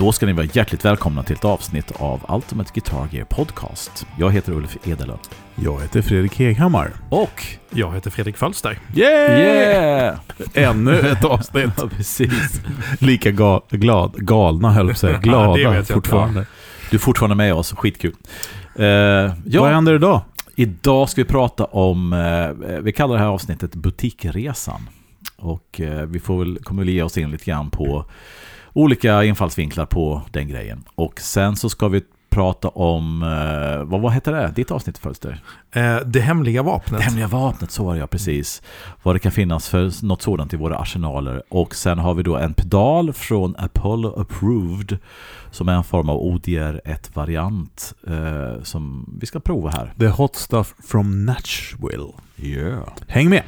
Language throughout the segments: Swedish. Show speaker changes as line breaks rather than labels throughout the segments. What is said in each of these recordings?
Då ska ni vara hjärtligt välkomna till ett avsnitt av Ultimate Guitar Gear Podcast. Jag heter Ulf Edelöf.
Jag heter Fredrik Heghammar.
Och...
Jag heter Fredrik Falster.
Yeah!
Yeah!
Ännu ett avsnitt.
ja, precis.
Lika ga glad, galna höll jag på att säga. Glada
det vet jag
fortfarande.
Du är fortfarande med oss, skitkul. Uh, ja,
Vad händer idag?
Idag ska vi prata om, eh, vi kallar det här avsnittet Butikresan. Och eh, vi får väl, kommer väl ge oss in lite grann på olika infallsvinklar på den grejen. Och sen så ska vi prata om, eh, vad, vad heter det? Ditt avsnitt Fölster?
Eh, det hemliga vapnet.
Det hemliga vapnet, så var det ja, precis. Vad det kan finnas för något sådant i våra arsenaler. Och sen har vi då en pedal från Apollo Approved som är en form av ODR1-variant eh, som vi ska prova här.
The Hot Stuff from Nashville.
Yeah.
Häng med!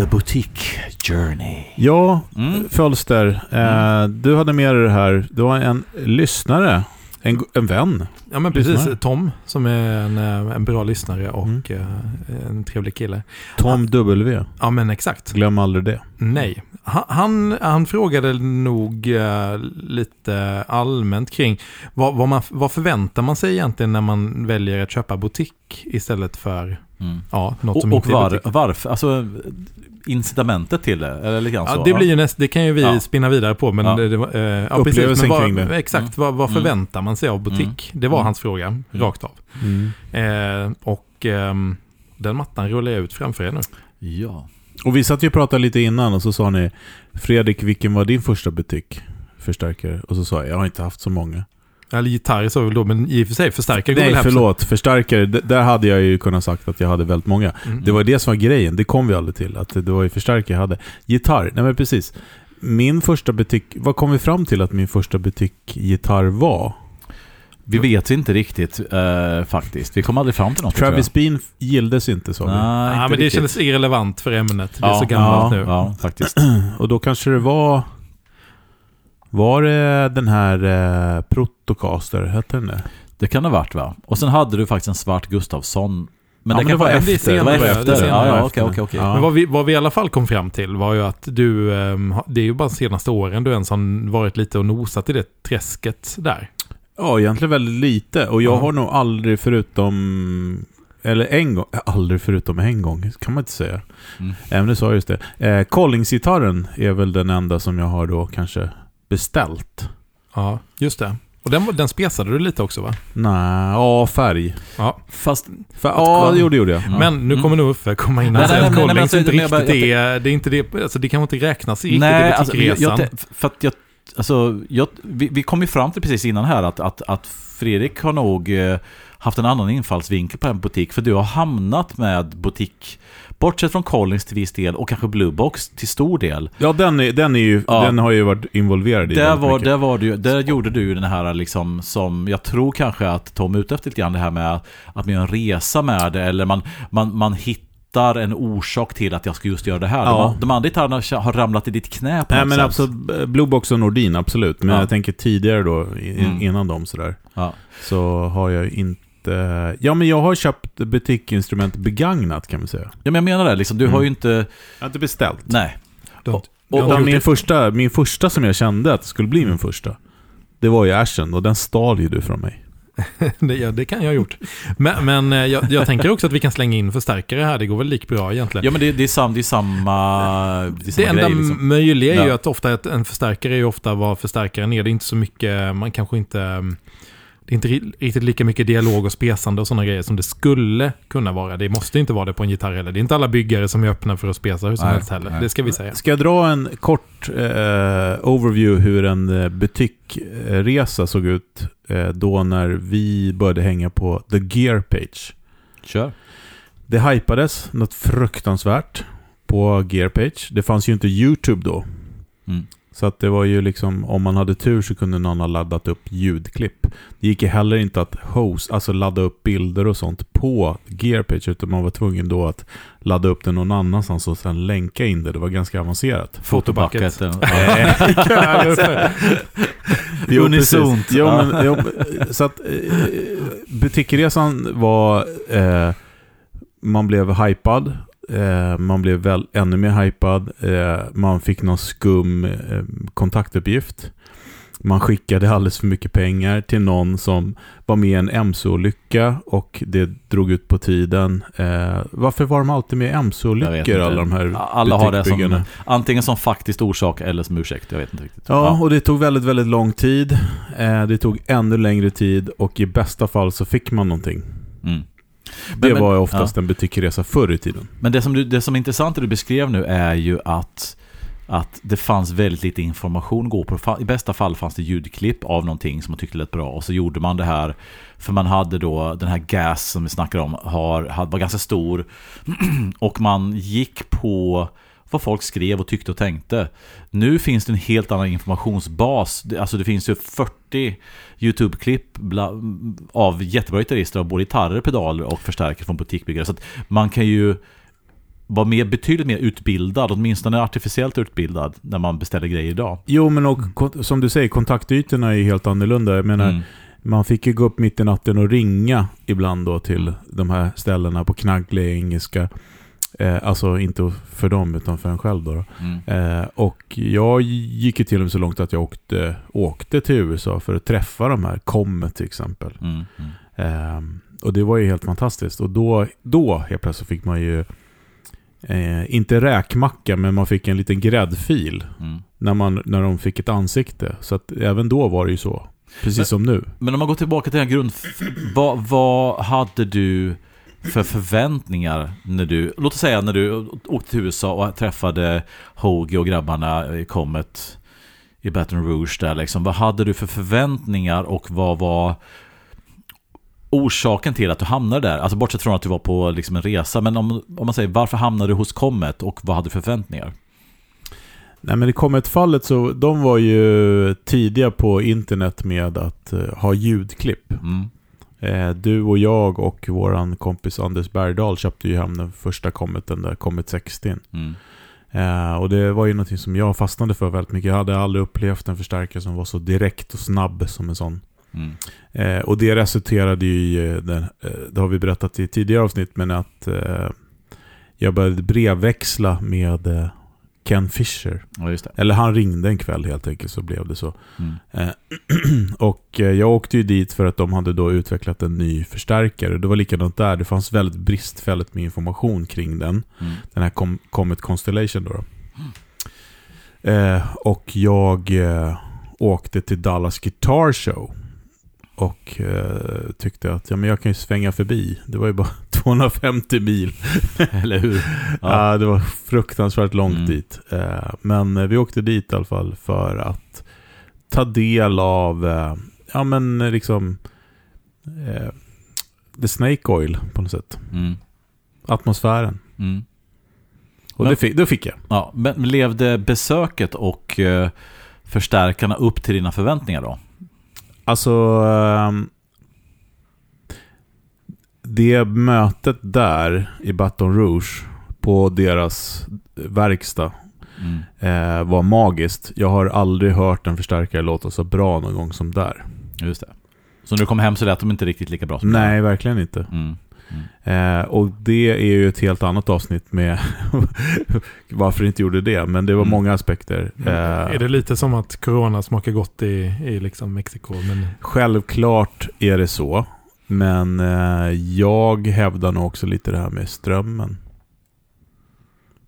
The Boutique Journey.
Ja,
Mm.
Fölster. Eh, du hade med dig det här. Du var en lyssnare. En, en vän.
Ja men precis,
Lyssnare.
Tom som är en, eh, en bra lyssnare och
Mm.
eh, en trevlig kille.
Tom W.
Ja men exakt.
Glöm aldrig det.
Nej. Han, han, han frågade nog eh, lite allmänt kring vad, vad, man, vad förväntar man sig egentligen när man väljer att köpa butik istället för
Mm.
ja, något
Och,
som
och
inte är
var,
butik.
varför? Alltså incitamentet till det? Eller lite grann så?
Ja, det, blir ju näst, det kan ju vi
Ja.
spinna vidare på. Men
Ja.
det, det, var, eh, ja, precis,
Upplevelsen
men vad,
kring det.
Exakt,
Mm.
vad, vad
Mm.
förväntar man sig av butik? Det var
Mm.
hans fråga, rakt av.
Mm.
Eh, och ehm, den mattan rullar jag ut framför er nu.
Ja.
Och vi satt ju och pratade lite innan och så sa ni Fredrik, vilken var din första butik? Förstärkare. Och så sa jag, jag har inte haft så många.
Eller gitarr så väl då, men i och för sig förstärkare går
Nej,
väl
förlåt. Förstärkare, där hade jag ju kunnat sagt att jag hade väldigt många.
Mm.
Det var det som var grejen, det kom vi aldrig till. Att det var ju förstärkare jag hade. Gitarr, nej men precis. Min första butik, vad kom vi fram till att min första butik-gitarr var?
Vi vet inte riktigt eh, faktiskt. Vi kom aldrig fram till något.
Travis Bean gilldes inte
jag. Nej, inte
men det
riktigt.
kändes irrelevant för ämnet. Det är
Ja,
så gammalt
ja,
nu.
Ja, faktiskt.
Och då kanske det var... Var det den här eh, Protocaster, hette den det?
Det kan det ha varit va? Och sen hade du faktiskt en svart Gustavsson. Men
Ja,
det kan
var
vara
det är
efter. Det var
senare,
efter.
det.
Ja, ja,
Efter.
okej, okej, okej.
Ja.
Men vad vi, vad vi i alla fall kom fram till var ju att du, ehm, det är ju bara de senaste åren du ens har varit lite och nosat i det träsket där.
Ja, egentligen väldigt lite. Och jag
Ja.
har nog aldrig förutom... Eller en gång, aldrig förutom en gång, kan man inte säga.
Mm.
Även det sa just det. Eh, Collingsgitarren är väl den enda som jag har då kanske beställt.
Ja, just det. Och den, den spesade du lite också va?
Nej, ja, färg.
Ja.
Fast
För, ja, det gjorde, gjorde jag.
Ja.
Men nu
Mm.
kommer nog Uffe komma in och
Nej,
säga
nej,
att
nej, alltså,
inte riktigt är, det är inte det, alltså det kan inte räknas riktigt
Nej,
i
alltså,
butikresan.
jag, för att jag, alltså, jag, vi, vi kom ju fram till precis innan här att, att, att Fredrik har nog eh, haft en annan infallsvinkel på en butik. För du har hamnat med butik, bortsett från Collins till viss del och kanske Bluebox till stor del.
Ja, den, är, den, är ju,
Ja.
den har ju varit involverad i
Där,
väldigt
var,
mycket.
där, var du, där gjorde du ju den här liksom som jag tror kanske att Tom är ute efter lite grann det här med att, man gör en resa med det eller man, man, man hittar en orsak till att jag ska just göra det här.
Ja.
De, de andra gitarrerna har ramlat i ditt knä på
Nej,
något
men
sätt.
absolut, Bluebox och Nordin, absolut. Men
Ja.
jag tänker tidigare då, i-
Mm.
innan dem sådär,
Ja.
så har jag inte... Ja, men jag har köpt butiksinstrument begagnat kan man säga.
Ja, men jag menar det, liksom, du
Mm.
har ju inte...
Jag har inte beställt.
Nej.
Du
Och- och-
gjort
min,
det-
första, min första som jag kände att det skulle bli min första, det var ju Ashen och den stal ju du från mig.
det, ja, det kan jag ha gjort. Men, men eh, jag, jag tänker också att vi kan slänga in förstärkare här. Det går väl lik bra egentligen.
Ja, men det, det, är, sam, det är samma... Det, är
Det
samma
enda
grej, liksom.
möjliga är ju
Ja.
att ofta ett, en förstärkare är ju ofta vad förstärkaren är. Det är inte så mycket, man kanske inte... Det är inte ri- riktigt lika mycket dialog och spesande och sådana grejer som det skulle kunna vara. Det måste inte vara det på en gitarr heller. Det är inte alla byggare som är öppna för att spesa hur som
Nej,
helst heller.
nej.
Det ska vi säga.
Ska jag dra en kort eh, overview hur en eh, butikresa såg ut eh, då när vi började hänga på The Gear Page?
Kör.
Det hypades något fruktansvärt på Gear Page. Det fanns ju inte YouTube då.
Mm.
Så att det var ju liksom, om man hade tur så kunde någon ha laddat upp ljudklipp. Det gick ju heller inte att host, alltså ladda upp bilder och sånt på Gearpage, utan man var tvungen då att ladda upp det någon annanstans och sen länka in det. Det var ganska avancerat.
Fotobucket.
Jo,
Unisont.
Jo, men, jo, så att eh, butikresan var... Eh, man blev hypad. Eh, man blev väl ännu mer hypad. Eh, man fick någon skum eh, kontaktuppgift. Man skickade alldeles för mycket pengar till någon som var med i en MC-olycka och det drog ut på tiden. Eh, varför var de alltid med i MC-olyckor, alla de här
Alla har det som, antingen som faktiskt orsak eller som ursäkt. Jag vet inte riktigt.
Ja, och det tog väldigt, väldigt lång tid. Eh, det tog ännu längre tid och i bästa fall så fick man någonting.
Mm.
Det
Men-
var oftast en butikresresa förr i tiden.
Men det som, du, det som är intressant det du beskrev nu är ju att, att det fanns väldigt lite information att gå på. I bästa fall fanns det ljudklipp av någonting som man tyckte lät bra och så gjorde man det här. För man hade då den här gas som vi snackar om har, var ganska stor och man gick på vad folk skrev och tyckte och tänkte. Nu finns det en helt annan informationsbas. Alltså det finns ju 40 YouTube-klipp av jättebra gitarrister av både gitarrer, pedaler och förstärkare från butikbyggare. Så man kan ju vara mer, betydligt mer utbildad, åtminstone artificiellt utbildad, när man beställer grejer idag.
Jo, men och som du säger, kontaktytorna är helt annorlunda. Jag menar,
Mm.
man fick ju gå upp mitt i natten och ringa ibland då till de här ställena på knagglig engelska. Eh, alltså inte för dem, utan för en själv då. då.
Mm.
Eh, och jag gick ju till och med så långt att jag åkte, åkte till USA för att träffa de här, Comet till exempel.
Mm.
Ehm, och det var ju helt fantastiskt. Och då, då helt plötsligt fick man ju, eh, inte räkmacka, men man fick en liten gräddfil
Mm.
när, man, när de fick ett ansikte. Så att även då var det ju så. Precis som nu.
Men om man går tillbaka till den här grund... Vad, vad hade du för förväntningar när du... Låt oss säga när du åkte till USA och träffade Hoagie och grabbarna i Comet i Baton Rouge där liksom. Vad hade du för förväntningar och vad var orsaken till att du hamnade där? Alltså bortsett från att du var på liksom en resa. Men om, om man säger varför hamnade du hos Comet och vad hade du för förväntningar?
Nej men i Comet-fallet så, de var ju tidiga på internet med att eh, ha ljudklipp.
Mm.
Eh, du och jag och våran kompis Anders Bergdahl köpte ju hem den första Cometen där, Comet 16.
Mm.
Eh, och det var ju någonting som jag fastnade för väldigt mycket. Jag hade aldrig upplevt en förstärkare som var så direkt och snabb som en sån.
Mm.
Eh, och det resulterade ju i, eh, den, eh, det har vi berättat i tidigare avsnitt, men att eh, jag började brevväxla med Ken Fisher.
Ja.
Eller han ringde en kväll helt enkelt så blev det så.
Mm.
Eh, och eh, jag åkte ju dit för att de hade då utvecklat en ny förstärkare. Det var likadant där. Det fanns väldigt bristfälligt med information kring den.
Mm.
Den här Com- Comet Constellation då. då. Eh, och jag eh, åkte till Dallas Guitar Show. Och eh, tyckte att ja, men jag kan ju svänga förbi. Det var ju bara 250 mil.
Eller hur?
Ja. det var fruktansvärt långt
Mm.
dit. Eh, men eh, vi åkte dit i alla fall för att ta del av, eh, ja men liksom, eh, the snake oil på något sätt.
Mm.
Atmosfären.
Mm.
Och
Men-
det, fick, det fick jag.
Ja, men levde besöket och eh, förstärkarna upp till dina förväntningar då?
Alltså, ehm, det mötet där i Baton Rouge på deras verkstad
Mm.
eh, var magiskt. Jag har aldrig hört en förstärkare låta så bra någon gång som där.
Just det. Så när du kom hem så lät de inte riktigt lika bra som
Nej, verkligen inte.
det? Mm.
Eh, och det är ju ett helt annat avsnitt med varför inte gjorde det. Men det var
Mm.
många aspekter. Eh,
Är det lite som att corona smakar gott i, i liksom Mexiko? Men
Självklart är det så. Men eh, jag hävdar nog också lite det här med strömmen.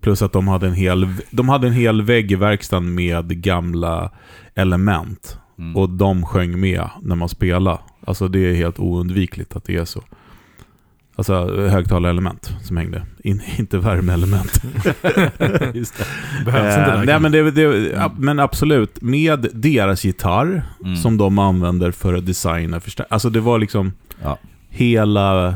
Plus att de hade en hel, de hade en hel vägg i verkstaden med gamla element.
Mm.
Och de sjöng med när man spelade. Alltså det är helt oundvikligt att det är så. Alltså högtalarelement som hängde. In, inte värmeelement.
Just det.
behövs inte
Eh, nej, men, det, det, ja, men absolut. Med deras gitarr
Mm.
som de använder för att designa Alltså det var liksom
Ja.
hela,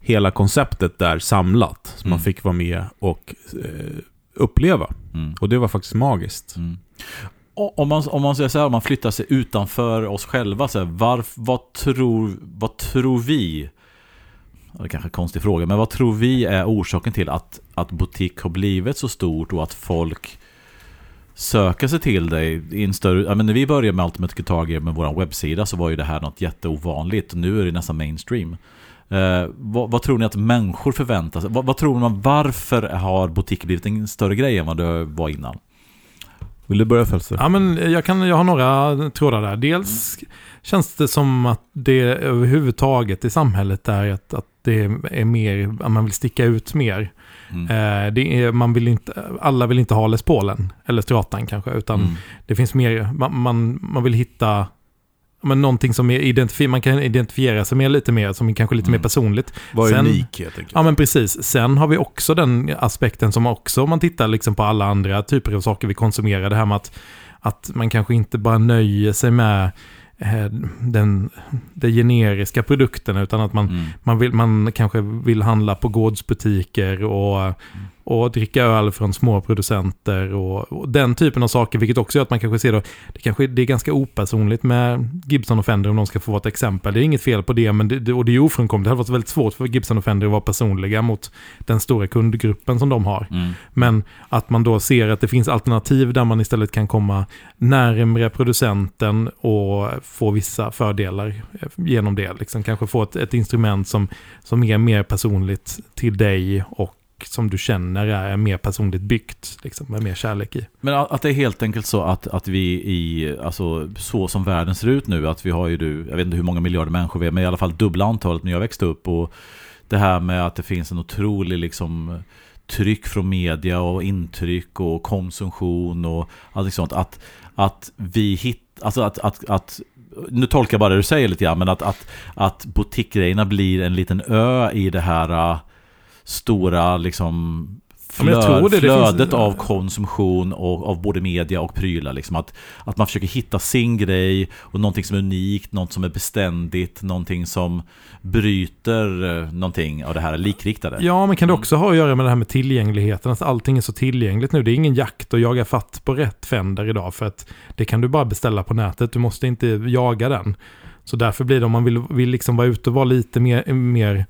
hela konceptet där samlat. Som man
Mm.
fick vara med och eh, uppleva.
Mm.
Och det var faktiskt magiskt.
Mm. Om man, om man säger så här, om man flyttar sig utanför oss själva, så här, varf, vad, tror, vad tror vi, det är kanske är en konstig fråga, men vad tror vi är orsaken till att, att butik har blivit så stort och att folk söker sig till dig i en större... Ja, men när vi började med Ultimate Guitar med vår webbsida så var ju det här något jätteovanligt. Nu är det nästan mainstream. Eh, vad, vad tror ni att människor förväntar sig? Vad, vad tror man, varför har butik blivit en större grej än vad det var innan?
Vill du börja Fälster?
Ja, men jag, kan, jag har några trådar där. Dels känns det som att det överhuvudtaget i samhället är att, att det är mer, att man vill sticka ut mer.
Mm.
Eh, är, man vill inte, alla vill inte ha Les Paulen, eller Stratan kanske, utan
Mm.
det finns mer, man, man, man vill hitta men någonting som är man kan identifiera sig med lite mer, som är kanske lite
Mm.
mer personligt.
Var
Sen-
unik helt enkelt.
Ja men precis. Sen har vi också den aspekten som också om man tittar liksom på alla andra typer av saker vi konsumerar. Det här med att, att man kanske inte bara nöjer sig med eh, den, de generiska produkterna utan att man,
Mm.
man, vill, man kanske vill handla på gårdsbutiker och, och dricka öl från små producenter och, och den typen av saker. Vilket också gör att man kanske ser då, det kanske det är ganska opersonligt med Gibson och Fender om de ska få vara ett exempel. Det är inget fel på det, men det, och det är ofrånkomligt. Det hade varit väldigt svårt för Gibson och Fender att vara personliga mot den stora kundgruppen som de har.
Mm.
Men att man då ser att det finns alternativ där man istället kan komma närmre producenten och få vissa fördelar eh, genom det. Liksom kanske få ett, ett instrument som, som är mer personligt till dig och som du känner är mer personligt byggt, liksom, med mer kärlek i.
Men att det är helt enkelt så att, att vi i, alltså så som världen ser ut nu, att vi har ju du, jag vet inte hur många miljarder människor vi är, men i alla fall dubbla antalet när jag växte upp. Och det här med att det finns en otrolig liksom tryck från media och intryck och konsumtion och allt sånt. Att, att vi hittar, alltså att, att, att nu tolkar jag bara det du säger lite grann, men att, att, att boutiquegrejerna blir en liten ö i det här äh, stora liksom flöd,
det. Det
flödet
finns-
av konsumtion och av både media och prylar. Liksom. Att, att man försöker hitta sin grej och någonting som är unikt, något som är beständigt, någonting som bryter eh, någonting av det här likriktade.
Ja, men kan det också ha att göra med det här med tillgängligheten? Att allting är så tillgängligt nu. Det är ingen jakt att jaga fatt på rätt Fender idag. För att det kan du bara beställa på nätet. Du måste inte jaga den. Så därför blir det om man vill, vill liksom vara ute och vara lite mer, mer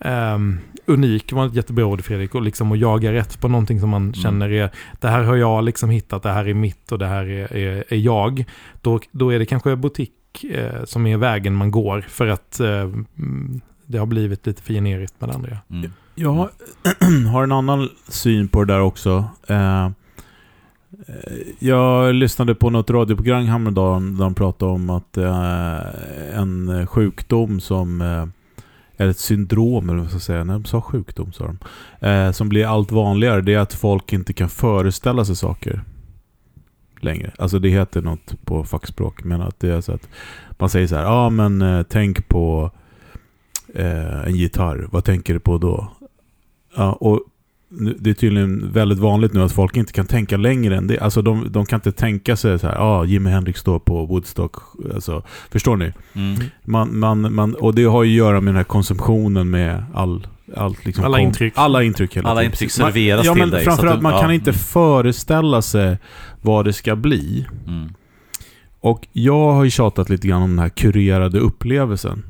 ehm, unik, var ett jättebra ord Fredrik, och liksom att jaga rätt på någonting som man känner är, det här har jag liksom hittat, det här är mitt och det här är, är, är jag. Då, då är det kanske butik eh, som är vägen man går för att eh, mm, det har blivit lite för generiskt med det andra.
Mm.
Jag har en annan syn på det där också. Eh, eh, Jag lyssnade på något radioprogram häromdagen där de pratade om att det är en sjukdom som eller ett syndrom, eller vad ska jag säga. När de sa sjukdom sa de. Eh, Som blir allt vanligare. Det är att folk inte kan föreställa sig saker längre. Alltså det heter något på fackspråk. Men att det är så att man säger så här. Ja ah, men eh, tänk på eh, en gitarr. Vad tänker du på då? Ja, och det är tydligen väldigt vanligt nu att folk inte kan tänka längre än det. Alltså de, de kan inte tänka sig så här, ja, ah, Jimi Hendrix står på Woodstock. Alltså, förstår ni?
Mm.
Man, man, man, och det har ju att göra med den här konsumtionen med all, allt liksom
Alla intryck.
Alla intryck hela
Alla
tiden.
intryck
Man-
serveras
ja,
till
men
dig, så att
Framförallt,
du-
man
ja,
kan inte
mm.
föreställa sig vad det ska bli.
Mm.
Och jag har ju tjatat lite grann om den här kurerade upplevelsen.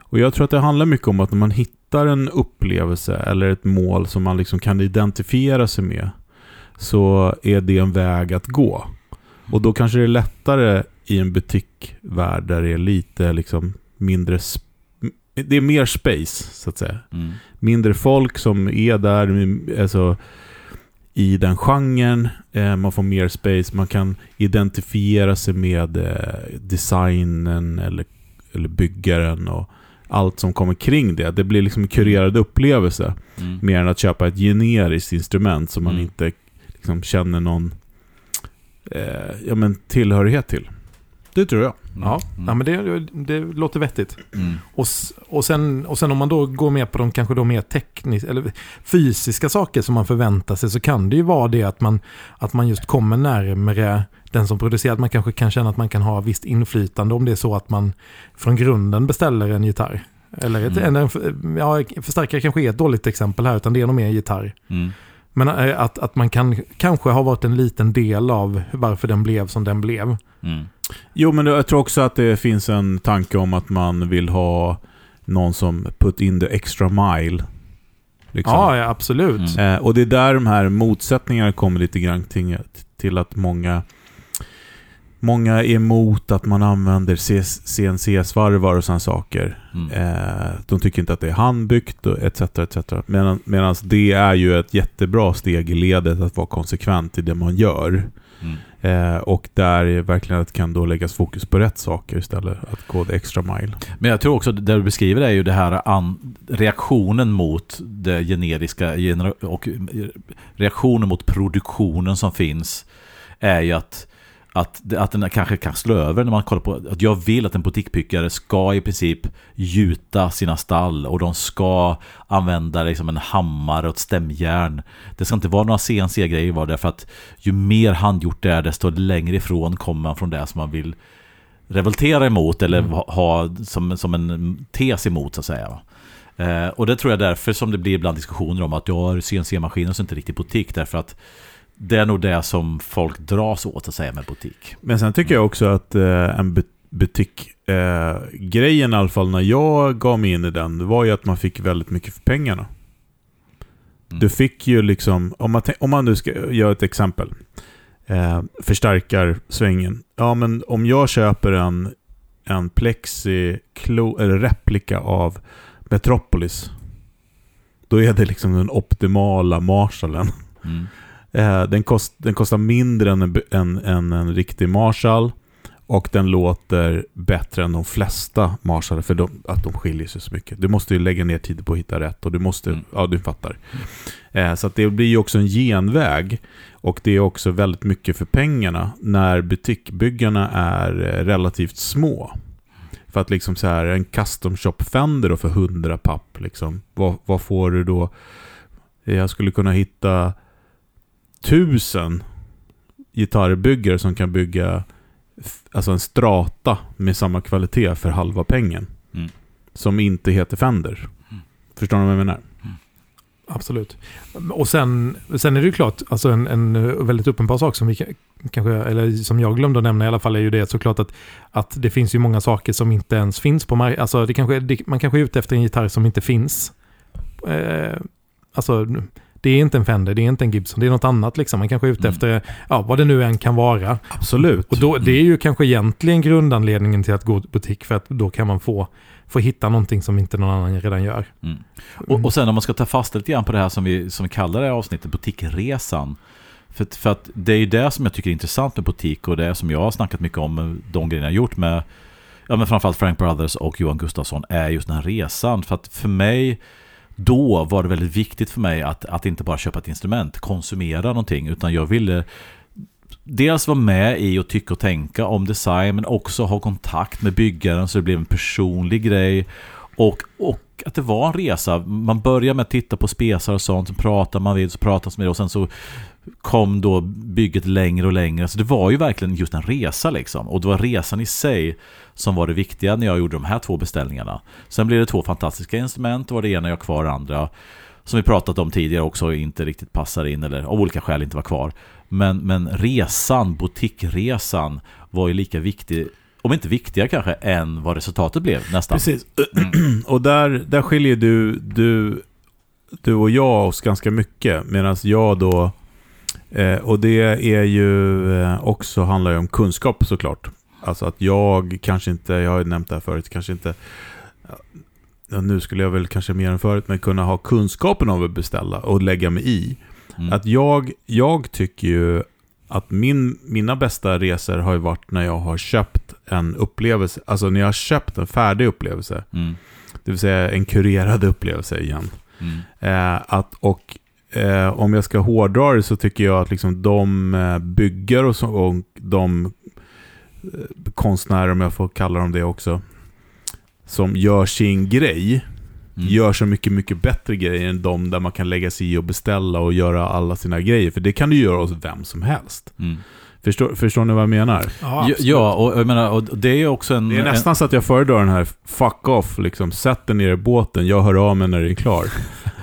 Och jag tror att det handlar mycket om att när man hittar en upplevelse eller ett mål som man liksom kan identifiera sig med så är det en väg att gå. Och då kanske det är lättare i en butikvärld där det är lite liksom mindre... Det är mer space, så att säga
Mm.
mindre folk som är där alltså, i den genren. Eh, man får mer space, man kan identifiera sig med eh, designen eller, eller byggaren och allt som kommer kring det. Det blir liksom en kurerad upplevelse
Mm.
mer än att köpa ett generiskt instrument som man
Mm.
inte liksom, känner någon eh, ja, men tillhörighet till. Det tror jag.
Ja,
Mm.
ja men det, det låter vettigt.
Mm.
Och, och, sen, och sen om man då går med på de kanske då mer tekniska eller fysiska saker som man förväntar sig så kan det ju vara det att man, att man just kommer närmare den som producerar. Att man kanske kan känna att man kan ha visst inflytande om det är så att man från grunden beställer en gitarr. Eller ett,
Mm.
en, ja, förstärkare kanske är ett dåligt exempel här utan det är nog mer en gitarr. Men eh, att, att man kan kanske ha varit en liten del av varför den blev som den blev.
Mm.
Jo, men jag tror också att det finns en tanke om att man vill ha någon som put in the extra mile. Liksom.
Ja, ja, absolut.
Mm.
Eh, och det är där de här motsättningarna kommer lite grann till, till att många Många är emot att man använder CNC-svarvar och sådana saker.
Mm.
Eh, de tycker inte att det är handbyggt och etc. etc. Medan det är ju ett jättebra steg i ledet att vara konsekvent i det man gör.
Mm.
Eh, och där verkligen att kan då läggas fokus på rätt saker istället. Att gå the extra mile.
Men jag tror också det du beskriver är ju det här an, reaktionen mot det generiska gener och reaktionen mot produktionen som finns är ju att att, att den kanske kan slå över när man kollar på att jag vill att en butikpyckare ska i princip gjuta sina stall och de ska använda liksom en hammare och ett stämjärn. Det ska inte vara några CNC-grejer var därför att ju mer handgjort det är desto längre ifrån kommer man från det som man vill revoltera emot eller mm. ha som, som en tes emot så att säga. Eh, och det tror jag därför som det blir ibland diskussioner om att jag har CNC-maskiner som inte riktigt butik därför att det är nog det som folk dras åt att säga med butik.
Men sen tycker jag också att eh, en butikgrejen, eh, i alla fall när jag gav mig in i den, var ju att man fick väldigt mycket för pengarna. Mm. Du fick ju liksom, om man, om man nu ska göra ett exempel, eh, förstärkar svängen. Ja, men om jag köper en, en plexi, eller replika av Metropolis, då är det liksom den optimala Marshallen. Mm. Eh, den, kost, den kostar mindre än en, en, en, en riktig Marshall. Och den låter bättre än de flesta Marshallar för de, att de skiljer sig så mycket. Du måste ju lägga ner tid på att hitta rätt och du måste, mm. ja du fattar. Eh, så det blir ju också en genväg. Och det är också väldigt mycket för pengarna när butikbyggarna är eh, relativt små. För att liksom så här, en custom shop Fender för 100 papp, liksom, vad, vad får du då? Jag skulle kunna hitta tusen gitarrbyggare som kan bygga alltså en strata med samma kvalitet för halva pengen. Mm. Som inte heter Fender. Mm. Förstår ni vad jag menar? Mm.
Absolut. Och sen, sen är det ju klart, alltså en, en väldigt uppenbar sak som vi kanske, eller som jag glömde att nämna i alla fall, är ju det såklart att, att det finns ju många saker som inte ens finns på marknaden. Alltså det kanske, det, man kanske är ute efter en gitarr som inte finns. Eh, alltså det är inte en Fender, det är inte en Gibson, det är något annat liksom. Man kanske är ute mm. efter, ja, vad det nu än kan vara.
Absolut.
Och då, det är ju kanske egentligen grundanledningen till att gå till butik, för att då kan man få, få hitta någonting som inte någon annan redan gör.
Mm. Och, och sen om man ska ta fast lite grann på det här som vi, som vi kallar det här avsnittet, butikresan. För, för att det är ju det som jag tycker är intressant med butik och det som jag har snackat mycket om, de grejerna jag gjort med, ja men framförallt Frank Brothers och Johan Gustafsson, är just den här resan. För att för mig då var det väldigt viktigt för mig att, att inte bara köpa ett instrument, konsumera någonting, utan jag ville dels vara med i och tycka och tänka om design, men också ha kontakt med byggaren så det blev en personlig grej. Och, och att det var en resa. Man börjar med att titta på spesar och sånt, så pratar man vid, så pratas med det och sen så kom då bygget längre och längre. Så det var ju verkligen just en resa liksom. Och det var resan i sig som var det viktiga när jag gjorde de här två beställningarna. Sen blev det två fantastiska instrument. Det var det ena jag kvar det andra. Som vi pratat om tidigare också inte riktigt passar in eller av olika skäl inte var kvar. Men, men resan, boutiqueresan var ju lika viktig om inte viktigare kanske, än vad resultatet blev nästan.
Precis. Mm. Och där, där skiljer du, du, du och jag oss ganska mycket. Medan jag då, eh, och det är ju eh, också, handlar ju om kunskap såklart. Alltså att jag kanske inte, jag har ju nämnt det här förut, kanske inte ja, nu skulle jag väl kanske mer än förut, men kunna ha kunskapen av att beställa och lägga mig i. Mm. Att jag, jag tycker ju att min, mina bästa resor har ju varit när jag har köpt en upplevelse, alltså när jag har köpt en färdig upplevelse. Mm. Det vill säga en kurerad upplevelse igen. Mm. Eh, att, och eh, om jag ska hårdra det så tycker jag att liksom de eh, byggare och, så, och de eh, konstnärer, om jag får kalla dem det också, som gör sin grej, mm. gör så mycket, mycket bättre grejer än de där man kan lägga sig i och beställa och göra alla sina grejer. För det kan du göra hos vem som helst. Mm. Förstår, förstår ni vad jag menar?
Ja, ja och, jag menar, och det är också en...
Det är nästan
en...
så att jag föredrar den här fuck off, liksom. Sätt den ner i båten, jag hör av mig när det är klar.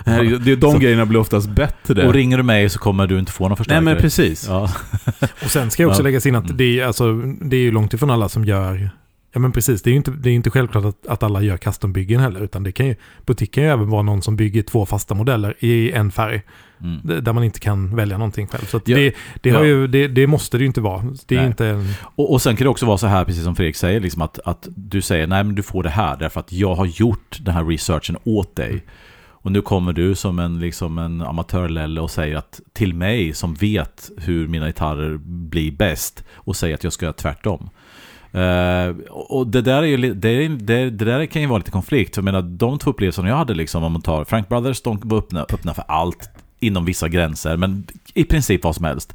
det, de så, grejerna blir oftast bättre.
Och ringer du mig så kommer du inte få någon förstärkare.
Nej men precis. Ja.
och sen ska jag också ja. lägga in att det är, alltså, det är ju långt ifrån alla som gör Ja men precis, det är ju inte, det är inte självklart att, att alla gör custombyggen heller. Utan det kan ju, butik kan ju även vara någon som bygger två fasta modeller i en färg. Mm. Där man inte kan välja någonting själv. Så ja. det, det, ja. ju, det, det, måste det ju inte vara. Det är inte en...
och, och sen kan det också vara så här, precis som Fredrik säger, liksom att, att du säger nej men du får det här därför att jag har gjort den här researchen åt dig. Och nu kommer du som en, liksom en amatörlelle och säger att till mig som vet hur mina gitarrer blir bäst och säger att jag ska göra tvärtom. Uh, och det där, är ju, det, det, det, där kan ju vara lite konflikt. Jag menar, de två upplevelserna jag hade, liksom, om man tar Frank Brothers, de var öppna, öppna för allt inom vissa gränser, men i princip vad som helst.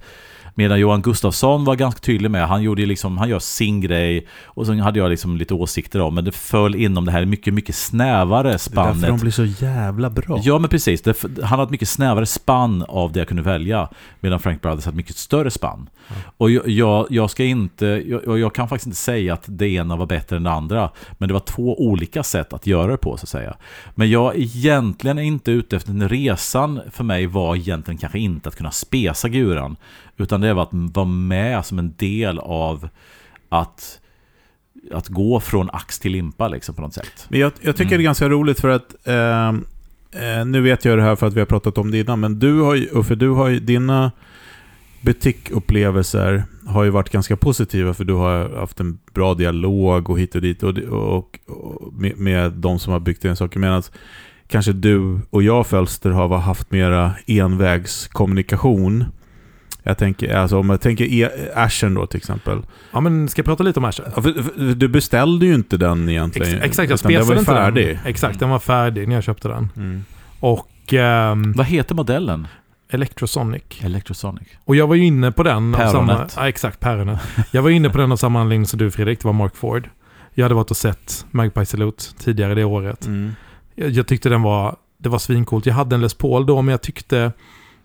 Medan Johan Gustafsson var ganska tydlig med, han gjorde liksom, han gör sin grej och så hade jag liksom lite åsikter om, men det föll inom det här mycket, mycket snävare spannet. Det är
därför de blir så jävla bra.
Ja, men precis. Det, han hade ett mycket snävare spann av det jag kunde välja, medan Frank Brothers hade ett mycket större spann. Mm. Och jag, jag, jag, ska inte, jag, jag kan faktiskt inte säga att det ena var bättre än det andra, men det var två olika sätt att göra det på, så att säga. Men jag egentligen är inte ute efter den resan för mig var egentligen kanske inte att kunna spesa guran, utan det var att vara med som en del av att, att gå från ax till limpa liksom, på något sätt.
Men jag, jag tycker mm. det är ganska roligt för att eh, eh, nu vet jag det här för att vi har pratat om det innan, men du har ju, Uffe, du har ju dina butikupplevelser har ju varit ganska positiva för du har haft en bra dialog och hit och dit och, och, och med, med de som har byggt dina saker. Medan kanske du och jag Fölster har haft mera envägskommunikation. Jag tänker, alltså om jag tänker e Ashen då till exempel.
Ja, men ska jag prata lite om Ashen?
Ja, för, för, du beställde ju inte den egentligen.
Ex exakt, jag spesade inte färdig. den. Exakt, den var färdig när jag köpte den. Mm. Och... Um,
Vad heter modellen?
Electrosonic.
Electrosonic.
Och jag var ju inne på den...
Päronet. Samma,
ja, exakt, päronet. jag var inne på den av samma anledning som du Fredrik, det var Mark Ford. Jag hade varit och sett Magpie Salute tidigare det året. Mm. Jag, jag, tyckte den var, det var svincoolt. Jag hade en Les Paul då, men jag tyckte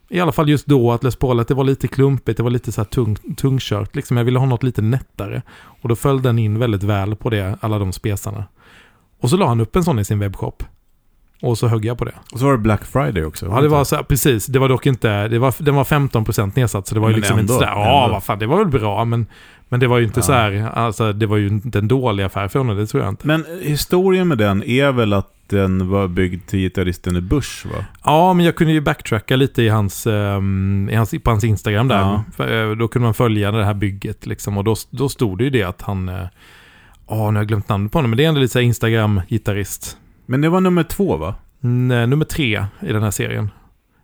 i alla fall just då att Les Paul, att det var lite klumpigt, det var lite så här tung, tungkört. Liksom. Jag ville ha något lite nättare. Och då föll den in väldigt väl på det, alla de spesarna. Och så la han upp en sån i sin webbshop. Och så högg jag på det.
Och så var det Black Friday också.
Ja, det var så precis. Det var dock inte, det var, den var 15% nedsatt så det var ju liksom ändå, inte sådär, ja vad fan, det var väl bra, men, men det var ju inte ja. så här, alltså det var ju inte en dålig affär för honom, det tror jag inte.
Men historien med den är väl att den var byggd till gitarristen i Bush va?
Ja, men jag kunde ju backtracka lite i hans, um, i hans, på hans Instagram där. Ja. För, eh, då kunde man följa det här bygget liksom. Och då, då stod det ju det att han... Ja, uh, oh, nu har jag glömt namnet på honom, men det är ändå lite Instagram-gitarrist.
Men det var nummer två va?
Nej, nummer tre i den här serien.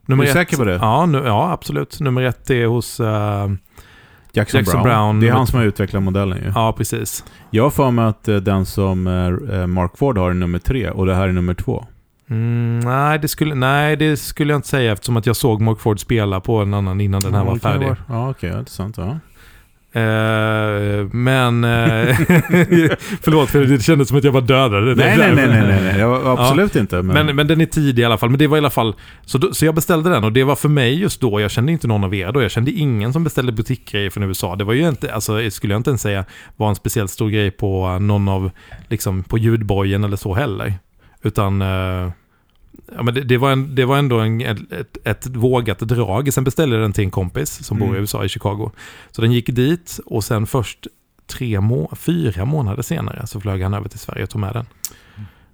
Nummer är du ett, säker på det?
Ja, nu, ja, absolut. Nummer ett är hos... Uh,
Jackson, Jackson Brown. Brown. Det är han som har utvecklat modellen ju.
Ja, precis.
Jag har för mig att eh, den som eh, Mark Ford har är nummer tre och det här är nummer två.
Mm, nej, det skulle, nej, det skulle jag inte säga eftersom att jag såg Mark Ford spela på en annan innan den här ja, var färdig. Var,
ja, okej, okay, intressant. Ja.
Uh, men... Uh, förlåt, för det kändes som att jag var dödad.
Nej, nej, nej, nej, nej, nej. absolut ja. inte.
Men... men... Men, den är tidig i alla fall. Men det var i alla fall... Så, då, så jag beställde den och det var för mig just då. Jag kände inte någon av er då. Jag kände ingen som beställde butikgrejer från USA. Det var ju inte, alltså skulle jag inte ens säga, var en speciellt stor grej på någon av, liksom på ljudbojen eller så heller. Utan... Uh, Ja, men det, det, var en, det var ändå en, ett, ett, vågat drag. Sen beställde jag den till en kompis som mm. bor i mm. USA, i Chicago. Så den gick dit och sen först tre må fyra månader senare så flög han över till Sverige och tog med den.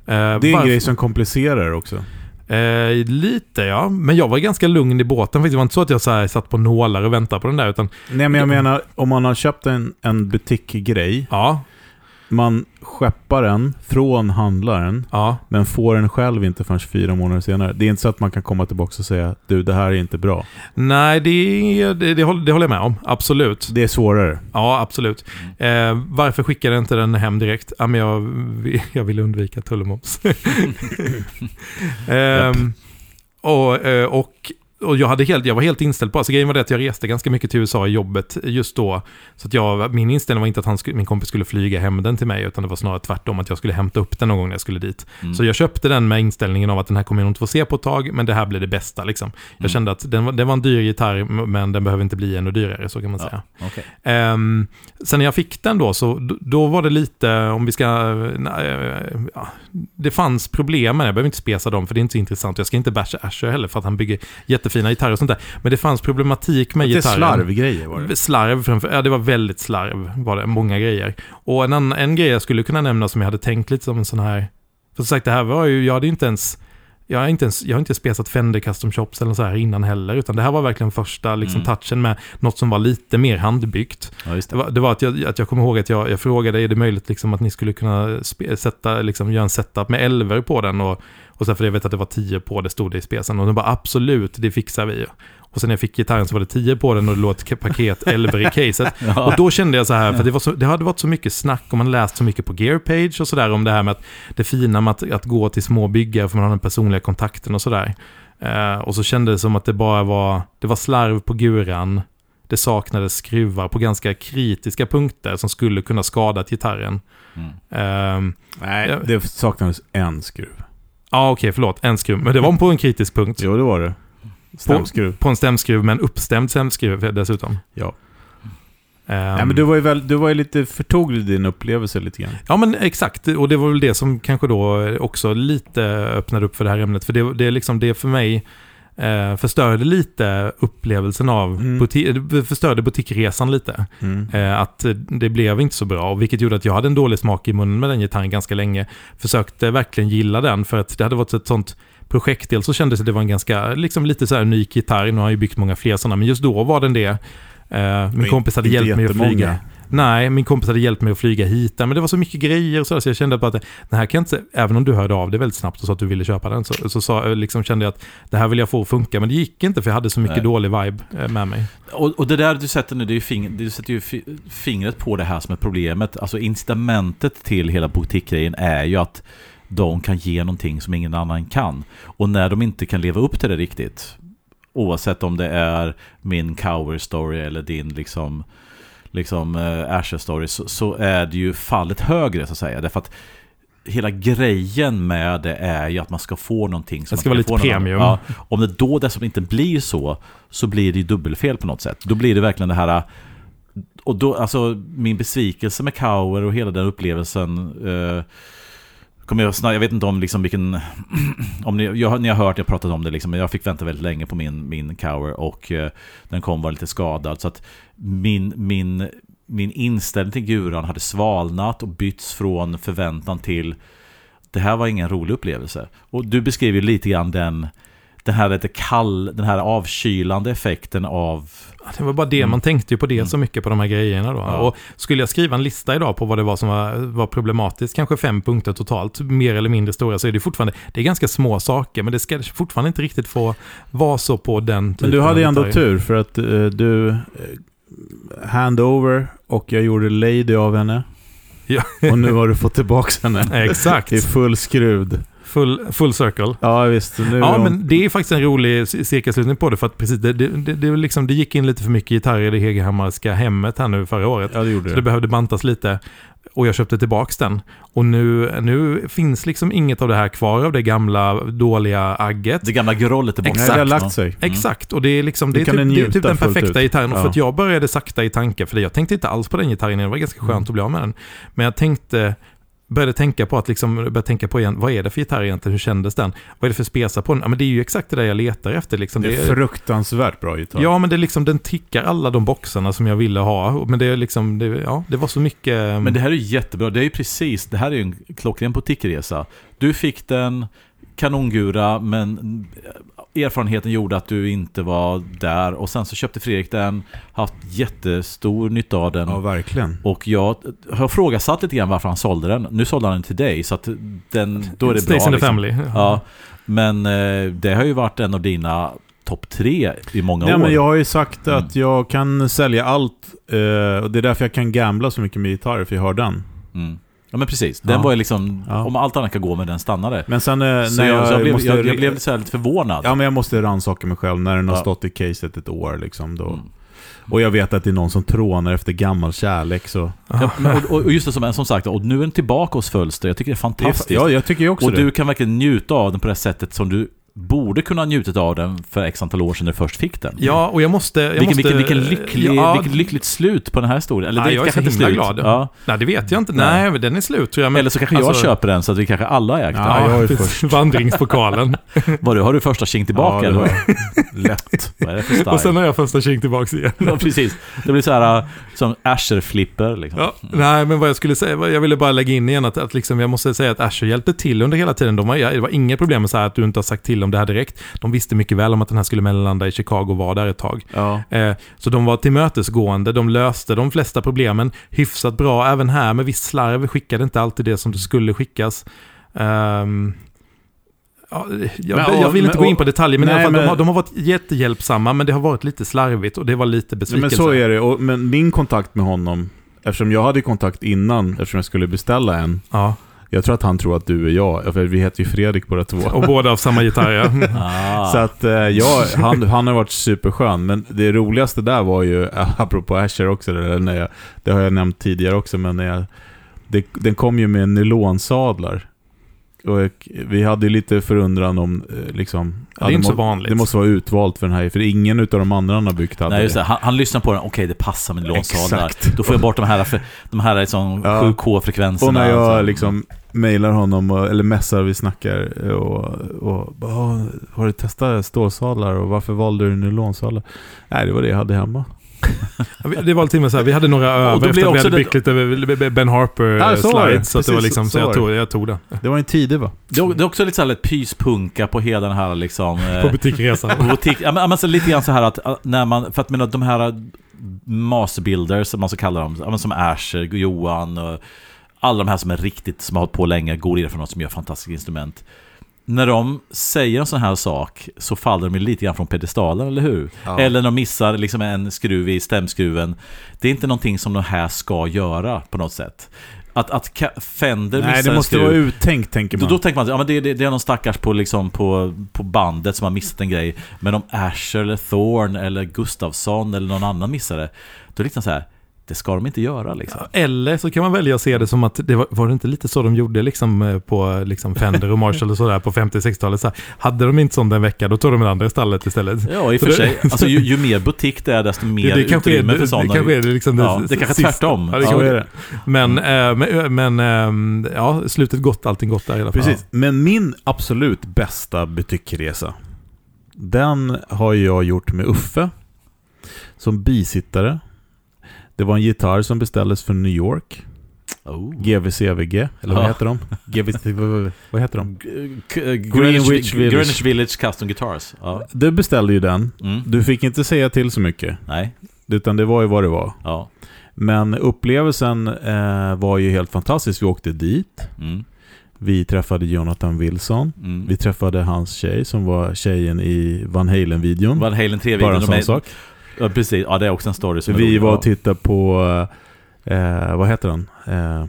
Mm. Uh, det är en grej som komplicerar också.
Uh, lite ja, men jag var ganska lugn i båten. Det var inte så att jag så här, satt på nålar och väntade på den där. Utan,
Nej, men jag menar om man har köpt en, en butikgrej.
Ja
man skeppar den från handlaren,
ja.
men får den själv inte förrän fyra månader senare. Det är inte så att man kan komma tillbaka och säga du, det här är inte bra.
Nej, det, det, det, håller, det håller jag med om. Absolut.
Det är svårare.
Ja, absolut. Eh, varför skickade jag inte den hem direkt? Ja, men jag, jag vill undvika tullmoms. eh, och, eh, och och jag, hade helt, jag var helt inställd på, alltså grejen var det att jag reste ganska mycket till USA i jobbet just då. Så att jag, min inställning var inte att han, min kompis skulle flyga hem den till mig, utan det var snarare tvärtom, att jag skulle hämta upp den någon gång när jag skulle dit. Mm. Så jag köpte den med inställningen av att den här kommer jag inte få se på ett tag, men det här blir det bästa liksom. Jag mm. kände att den, var, den var en dyr gitarr, men den behöver inte bli ännu dyrare, så kan man säga.
Ja, okay.
um, ehm, sen när jag fick den då, så då var det lite, om vi ska, nej, ja, det fanns problem med det, jag behöver inte spesa dem, för det är inte så intressant. Jag ska inte basha Asher heller, för att han bygger jätte jättefina gitarrer och sånt där. Men det fanns problematik med gitarren.
Det är slarvgrejer var det?
Slarv framför, ja det var väldigt slarv var det, många grejer. Och en, annan, en grej jag skulle kunna nämna som jag hade tänkt lite som en sån här, för som sagt det här var ju, jag hade inte ens jag har inte, ens, jag har inte spesat Fender Custom Shops eller så här innan heller, utan det här var verkligen första liksom, mm. touchen med något som var lite mer handbyggt.
Ja, det.
det. var, det var att, jag, att jag kommer ihåg att jag, jag frågade, är det möjligt liksom, att ni skulle kunna sätta, liksom, göra en setup med elver på den och, Och sen för jag vet att det var 10 på, det stod det i specen. Och de bara absolut, det fixar vi. Och sen när jag fick gitarren så var det 10 på den och det låg ett paket Elber i caset.
Ja.
Och då kände jag så här, för det, så, det hade varit så mycket snack och man läst så mycket på Gearpage och sådär om det här med att det fina med att, att gå till små byggare för man har den personliga kontakten och sådär. Eh, och så kändes det som att det bara var, det var slarv på guran. Det saknades skruvar på ganska kritiska punkter som skulle kunna skada gitarren.
Mm.
Ehm,
Nej, det saknades en skruv.
Ja, okej, förlåt. En skruv. Men det var på en kritisk punkt.
Jo, det var det. Stämskruv.
På en stämskruv, men uppstämd stämskruv dessutom.
Ja.
Ehm,
Nej, men du var ju, väl, du var ju lite förtog i din upplevelse lite grann.
Ja, men exakt. Och det var väl det som kanske då också lite öppnade upp för det här ämnet. För det, det är liksom det för mig eh, förstörde lite upplevelsen av,
Mm.
buti- det förstörde butikresan lite.
Mm.
Eh, att eh, det blev inte så bra, vilket gjorde att jag hade en dålig smak i munnen med den gitarren ganska länge. Försökte verkligen gilla den, för att det hade varit ett sånt projekt. Dels så kändes det att det var en ganska, liksom lite så här unik gitarr. Nu har jag ju byggt många fler sådana, men just då var den det. Eh, min kompis hade hjälpt mig att flyga. Nej, min kompis hade hjälpt mig att flyga hit. Men det var så mycket grejer och sådär, så jag kände bara att den här kan jag inte, även om du hörde av dig väldigt snabbt och sa att du ville köpa den, så, så sa, liksom kände jag att det här vill jag få att funka. Men det gick inte för jag hade så mycket
Nej.
dålig vibe eh, med mig.
Och, och det där du sätter nu, det är ju fing, du sätter ju fi- fingret på det här som är problemet. Alltså incitamentet till hela boutiquegrejen är ju att de kan ge någonting som ingen annan kan. Och när de inte kan leva upp till det riktigt, oavsett om det är min cover story eller din liksom, liksom uh, Asher story, så, så är det ju fallet högre så att säga. Därför att hela grejen med det är ju att man ska få någonting som
Det ska vara lite premium.
Ja, om det då dessutom inte blir så, så blir det ju dubbelfel på något sätt. Då blir det verkligen det här... Och då, alltså min besvikelse med Kauer och hela den upplevelsen eh, kommer jag snart, jag vet inte om liksom vilken, om ni, jag, ni har hört, jag pratat om det liksom, men jag fick vänta väldigt länge på min, min Kauer och eh, den kom var lite skadad. Så att min, min, min inställning till guran hade svalnat och bytts från förväntan till det här var ingen rolig upplevelse. Och du beskriver lite grann den, den här lite kall, den här avkylande effekten av...
Det var bara det,
Mm.
man tänkte ju på det
Mm.
så mycket på de här grejerna då.
Ja.
Och skulle jag skriva en lista idag på vad det var som var, var problematiskt, kanske fem punkter totalt, mer eller mindre stora, så är det fortfarande, det är ganska små saker, men det ska fortfarande inte riktigt få vara så på den typen
Men du hade ju ändå tur för att eh, du... Handover och jag gjorde Lady av henne.
Ja.
Och nu har du fått tillbaka henne.
Exakt,
I full skruvd.
full, full circle.
Ja, visst. Nu
Ja,
hon-
men det är faktiskt en rolig cirkelslutning på det, för att precis, det, det, det, liksom, det gick in lite för mycket gitarrer i det Hegerhammarska hemmet här nu förra året.
Ja, det gjorde
Så det. behövde bantas lite. Och jag köpte tillbaks den. Och nu, nu finns liksom inget av det här kvar av det gamla dåliga agget.
Det gamla grollet är borta.
Nej, det har
Exakt.
lagt sig.
Exakt, och det är liksom det
Du
är
kan
typ, det är typ den perfekta
ut.
gitarren.
Ja.
För att jag började sakta i tanke, för jag tänkte inte alls på den gitarren, det var ganska skönt
Mm.
att bli av med den. Men jag tänkte, började tänka på att liksom, började tänka på igen, vad är det för gitarr egentligen, hur kändes den? Vad är det för spesar på den? Ja men det är ju exakt det där jag letar efter liksom.
Det är fruktansvärt bra gitarr.
Ja, men det är liksom, den tickar alla de boxarna som jag ville ha. Men det är liksom, det, ja, det var så mycket...
Men det här är jättebra. Det är ju precis, det här är ju en klockren boutiqueresa. Du fick den, kanongura, men erfarenheten gjorde att du inte var där. Och sen så köpte Fredrik den, haft jättestor nytta av den.
Ja, verkligen.
Och jag har frågasatt lite grann varför han sålde den. Nu sålde han den till dig, så att den, då är det bra.
Stays in the
liksom.
family.
Ja, men eh, det har ju varit en av dina topp tre i många
Nej,
år.
men jag har ju sagt
Mm.
att jag kan sälja allt. eh, och det är därför jag kan gambla så mycket med gitarrer, för jag har den.
Mm. Ja men precis, den
Ja.
var ju liksom,
Ja.
om allt annat kan gå med den stannade.
Men sen eh,
Så
när
jag,
jag,
blev,
måste...
jag, jag blev här lite förvånad.
Ja, men jag måste rannsaka mig själv när den har
Ja.
stått i caset ett år. Liksom, då.
Mm.
Och jag vet att det är någon som trånar efter gammal kärlek. Så.
Ja, och, och just det som, som sagt, och nu är den tillbaka hos Fölster. Jag tycker det är fantastiskt.
ja, jag tycker också
och
det.
du kan verkligen njuta av den på det sättet som du borde kunna ha njutit av den för x antal år sedan när du först fick den.
Ja, och jag måste... Jag
vilken,
måste
vilken, vilken lycklig,
ja,
vilket lyckligt slut på den här historien. Eller
Ja,
det
jag är så
inte
himla
slut.
glad.
Ja.
Nej, det vet jag inte.
Nej.
Nej, men den är slut tror jag. Men,
Eller så kanske jag
alltså-
köper den så att vi kanske alla ägt den.
Ja, jag är ju
precis. Vandringspokalen.
Vad du, har du första tjing tillbaka
Ja, det
eller?
var lätt.
Vad är det för style?
och sen har jag första king tillbaks igen.
Ja, precis. Det blir så här äh, som Asher-flipper liksom.
Ja, nej, men vad jag skulle säga, jag ville bara lägga in igen att, att liksom, jag måste säga att Azure hjälpte till under hela tiden. De var, det var inga problem med så här att du inte har sagt till om det här direkt. De visste mycket väl om att den här skulle mellanlanda i Chicago och var där ett tag.
Ja.
Eh, så de var tillmötesgående, de löste de flesta problemen hyfsat bra. Även här med viss slarv skickade inte alltid det som det skulle skickas. Ehm, Ja, jag,
Men,
jag vill inte
men-
gå in på detaljer, men,
nej,
i alla fall,
men-
de, har, de har varit jättehjälpsamma, men det har varit lite slarvigt och det var lite besvikelse.
men så är det. Och, men min kontakt med honom, eftersom jag hade kontakt innan, eftersom jag skulle beställa en.
Ja,
Jag tror att han tror att du är jag, för vi heter ju Fredrik båda två.
och båda av samma gitarr, ja.
Ah.
Så att eh, jag, han, han har varit superskön, men det roligaste där var ju, eh, apropå Asher också, det, där, när jag, det har jag nämnt tidigare också, men när jag, det, den kom ju med nylonsadlar. Och jag- vi hade ju lite förundran om, eh, liksom...
Det är inte så vanligt.
Det måste vara utvalt för den här, för ingen utav de andra han har byggt hade
Nej, just
det.
Han, han lyssnar på den, okej det passar med lånsadlar.
Exakt.
Då får jag bort de här, de här liksom
Ja.
7K-frekvenserna.
Och när jag liksom mailar honom, och, eller messar, vi snackar och, och bara, "Ah, har du testat stålsadlar och varför valde du nylonsadlar? Nej, det var det jag hade hemma.
Det var till och med så här, vi hade några över efter att vi hade byggt lite Ben Harper
Ja, så det.
var liksom,
så
så, jag, tog, jag tog den.
Det var en tidig va?
Det är det är också lite så här pyspunka på hela den här liksom... eh,
På butikresan.
på butik. Ja, men, ja, men så lite grann så här att att när man, för att menar, de här masterbuilders, som man så kallar dem, men som Asher, Johan och alla de här som är riktigt, som har hållit på länge, god erfarenhet, som gör fantastiska instrument. När de säger en sån här sak så faller de lite grann från pedestalen, eller hur?
Ja.
Eller när de missar liksom en skruv i stämskruven. Det är inte någonting som de här ska göra på något sätt. Att, att Fender
Nej, det måste
skruv,
vara uttänkt tänker
då,
man.
då tänker man, ja men det, det, det är någon stackars på, liksom, på, på bandet som har missat en grej. Men om Asher eller Thorn eller Gustafsson eller någon annan missar det, då är det liksom så här, det ska de inte göra liksom.
Eller så kan man välja att se det som att det var, var det inte lite så de gjorde liksom eh, på liksom Fender och Marshall och sådär på 50-60-talet. Så här, hade de inte sån den veckan, då tog de det andra istället istället.
Ja, i och för
det-
sig. Alltså, ju, ju mer butik det är, desto mer
det, det är,
utrymme
det,
för
det
sådana.
kanske är det liksom det,
Ja, det kanske är
sista.
tvärtom.
Ja, det
Ja,
kanske
är
är
det.
Men, eh, men, ehm, ja, slutet gott, allting gott där i alla fall.
Precis. Men min absolut bästa butikkresa, den har jag gjort med Uffe som bisittare. Det var en gitarr som beställdes för New York.
Oh.
GVCVG, eller vad
Ja.
heter de? GVC, vad heter de?
K- Greenwich,
Village.
Greenwich Village Custom Guitars. Ja.
Du beställde ju den.
Mm.
Du fick inte säga till så mycket,
Nej.
utan det var ju vad det var.
Ja.
Men upplevelsen eh, var ju helt fantastisk. Vi åkte dit.
Mm.
Vi träffade Jonathan Wilson.
Mm.
Vi träffade hans tjej som var tjejen i Van Halen-videon.
Van Halen 3
Bara en sån sak.
Ja, precis. Ja, det är också en story som
Vi var och tittade på, eh, vad heter han? Eh,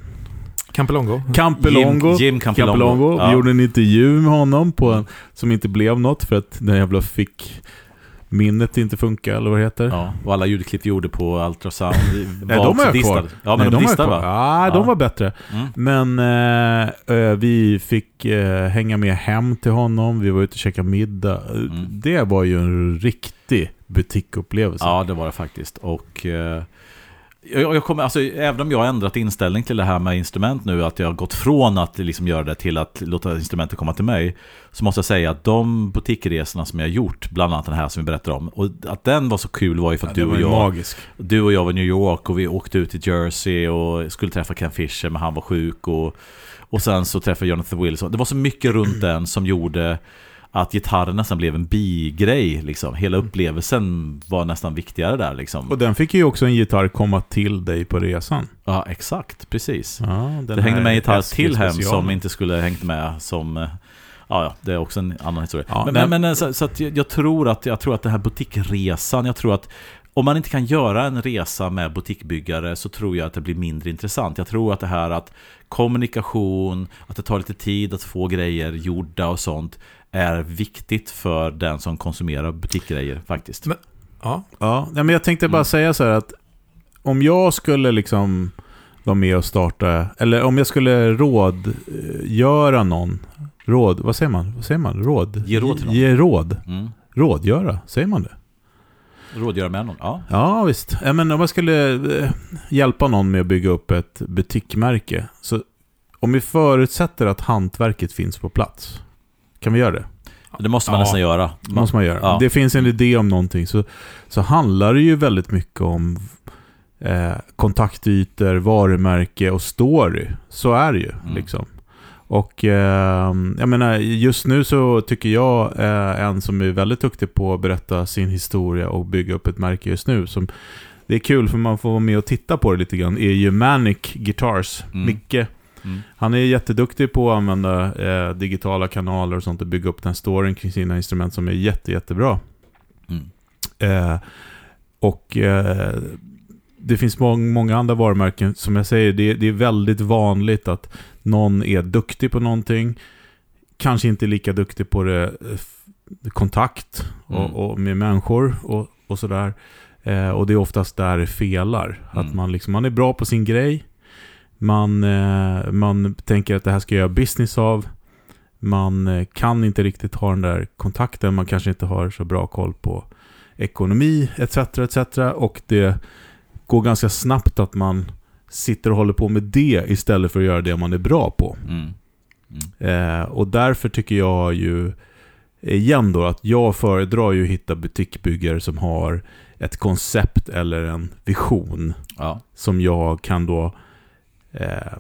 Campelongo.
Campelongo.
Jim, Jim Campelongo.
Campelongo.
Ja.
Vi gjorde en intervju med honom på en, som inte blev något för att den jävla fick minnet inte funka eller vad det heter.
Ja, och alla ljudklipp vi gjorde på Ultrasound
Nej, de jag
distade. Ja, men
Nej,
de,
jag
distade va?
Ja,
Ja.
de var bättre.
Mm.
Men eh, vi fick eh, hänga med hem till honom. Vi var ute och käkade middag.
Mm.
Det var ju en riktig butikupplevelse.
Ja, det var det faktiskt. Och eh, jag, jag kommer, alltså, även om jag har ändrat inställning till det här med instrument nu, att jag har gått från att liksom göra det till att låta instrumentet komma till mig, så måste jag säga att de butikresorna som jag har gjort, bland annat den här som vi berättar om, och att den var så kul var ju för att
Ja,
du och jag
magisk.
Du och jag var i New York och vi åkte ut till Jersey och skulle träffa Ken Fisher men han var sjuk och, och sen så träffade jag Jonathan Wilson. Det var så mycket runt den som gjorde att gitarren nästan blev en bigrej liksom. Hela upplevelsen var nästan viktigare där liksom.
Och den fick ju också en gitarr komma till dig på resan.
Ja, exakt, precis.
Ja,
det hängde med en gitarr till hem
special.
som inte skulle hängt med som eh, Ja, ja, det är också en annan historia.
Ja,
men,
men-
men, så, så jag, jag tror att jag tror att den här butikresan, jag tror att om man inte kan göra en resa med butikbyggare så tror jag att det blir mindre intressant. Jag tror att det här att kommunikation, att det tar lite tid att få grejer gjorda och sånt är viktigt för den som konsumerar butikgrejer faktiskt.
Men- Ja,
Ja, men jag tänkte bara
Mm.
säga så här att om jag skulle liksom vara med och starta, eller om jag skulle rådgöra någon, råd, vad säger man? Vad säger man? Råd?
Ge råd till någon.
Ge råd.
Mm.
Rådgöra, säger man det?
Rådgöra med någon, ja.
Ja, visst. Men om jag skulle eh, hjälpa någon med att bygga upp ett butikmärke, så om vi förutsätter att hantverket finns på plats, kan vi göra det?
Det måste man
Ja.
nästan göra.
Det måste man göra.
Ja.
Det finns en idé om någonting, så, så handlar det ju väldigt mycket om eh, kontaktytor, varumärke och story. Så är det ju.
Mm.
Liksom. Och eh, jag menar, just nu så tycker jag eh, en som är väldigt duktig på att berätta sin historia och bygga upp ett märke just nu. Som, det är kul för man får vara med och titta på det lite grann. är ju Manic Guitars.
Mm.
Micke
Mm.
Han är jätteduktig på att använda eh, digitala kanaler och sånt och bygga upp den storyn kring sina instrument som är jätte, jättebra.
Mm.
Eh, och eh, det finns mång, många andra varumärken, som jag säger, det, det är väldigt vanligt att någon är duktig på någonting, kanske inte lika duktig på det, eh, kontakt och,
Mm.
och med människor och, och sådär. Eh, och det är oftast där det felar. Att
Mm.
man, liksom, man är bra på sin grej, man, eh, man tänker att det här ska jag göra business av, man eh, kan inte riktigt ha den där kontakten, man kanske inte har så bra koll på ekonomi etc. etc. Och det går ganska snabbt att man sitter och håller på med det istället för att göra det man är bra på.
Mm. Mm.
Eh, och därför tycker jag ju igen då att jag föredrar ju att hitta butikbyggare som har ett koncept eller en vision
Ja.
som jag kan då eh,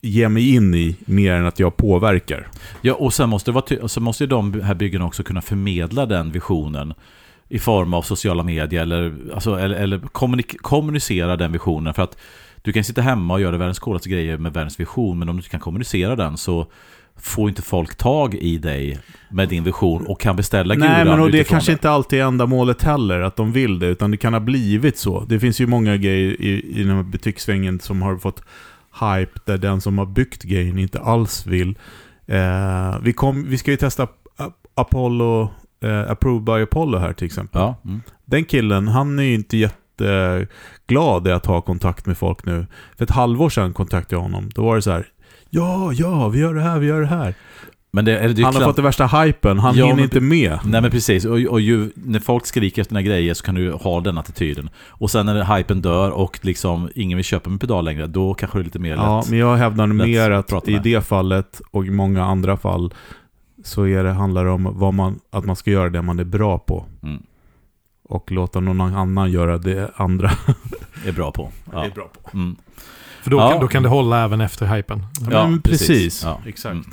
ge mig in i mer än att jag påverkar.
Ja, och sen måste, det vara så måste ju de här byggena också kunna förmedla den visionen i form av sociala medier eller, alltså, eller, eller kommunik- kommunicera den visionen. För att du kan sitta hemma och göra världens coolaste grejer med världens vision, men om du inte kan kommunicera den så får inte folk tag i dig med din vision och kan beställa
Nej,
guran
men och det
utifrån
kanske inte alltid är ändamålet heller, att de vill det, utan det kan ha blivit så. Det finns ju många grejer i, i den här butikssvängen som har fått hype, där den som har byggt grejen inte alls vill. Eh, vi, kom, vi ska ju testa Apollo, eh, Approved by Apollo här till exempel.
Ja, mm.
Den killen, han är ju inte jätteglad i att ha kontakt med folk nu. För ett halvår sedan kontaktade jag honom. Då var det så här. Ja, ja, vi gör det här, vi gör det här.
Men det, det
Han har fått det värsta hypen, han
Ja,
hinner
men-
inte med.
Nej men precis, och, och ju, när folk skriker efter dina grejer så kan du ha den attityden. Och sen när hypen dör och liksom ingen vill köpa med pedal längre, då kanske det är lite mer
Ja,
lätt.
men jag hävdar mer
att
att i det fallet och i många andra fall så är det, handlar det om vad man, att man ska göra det man är bra på.
Mm.
Och låta någon annan göra det andra
Är bra på. Ja.
är bra på.
Mm.
För då,
Ja.
kan, då kan det hålla även efter hypen.
Ja,
men
precis.
precis.
Ja.
Exakt.
Mm.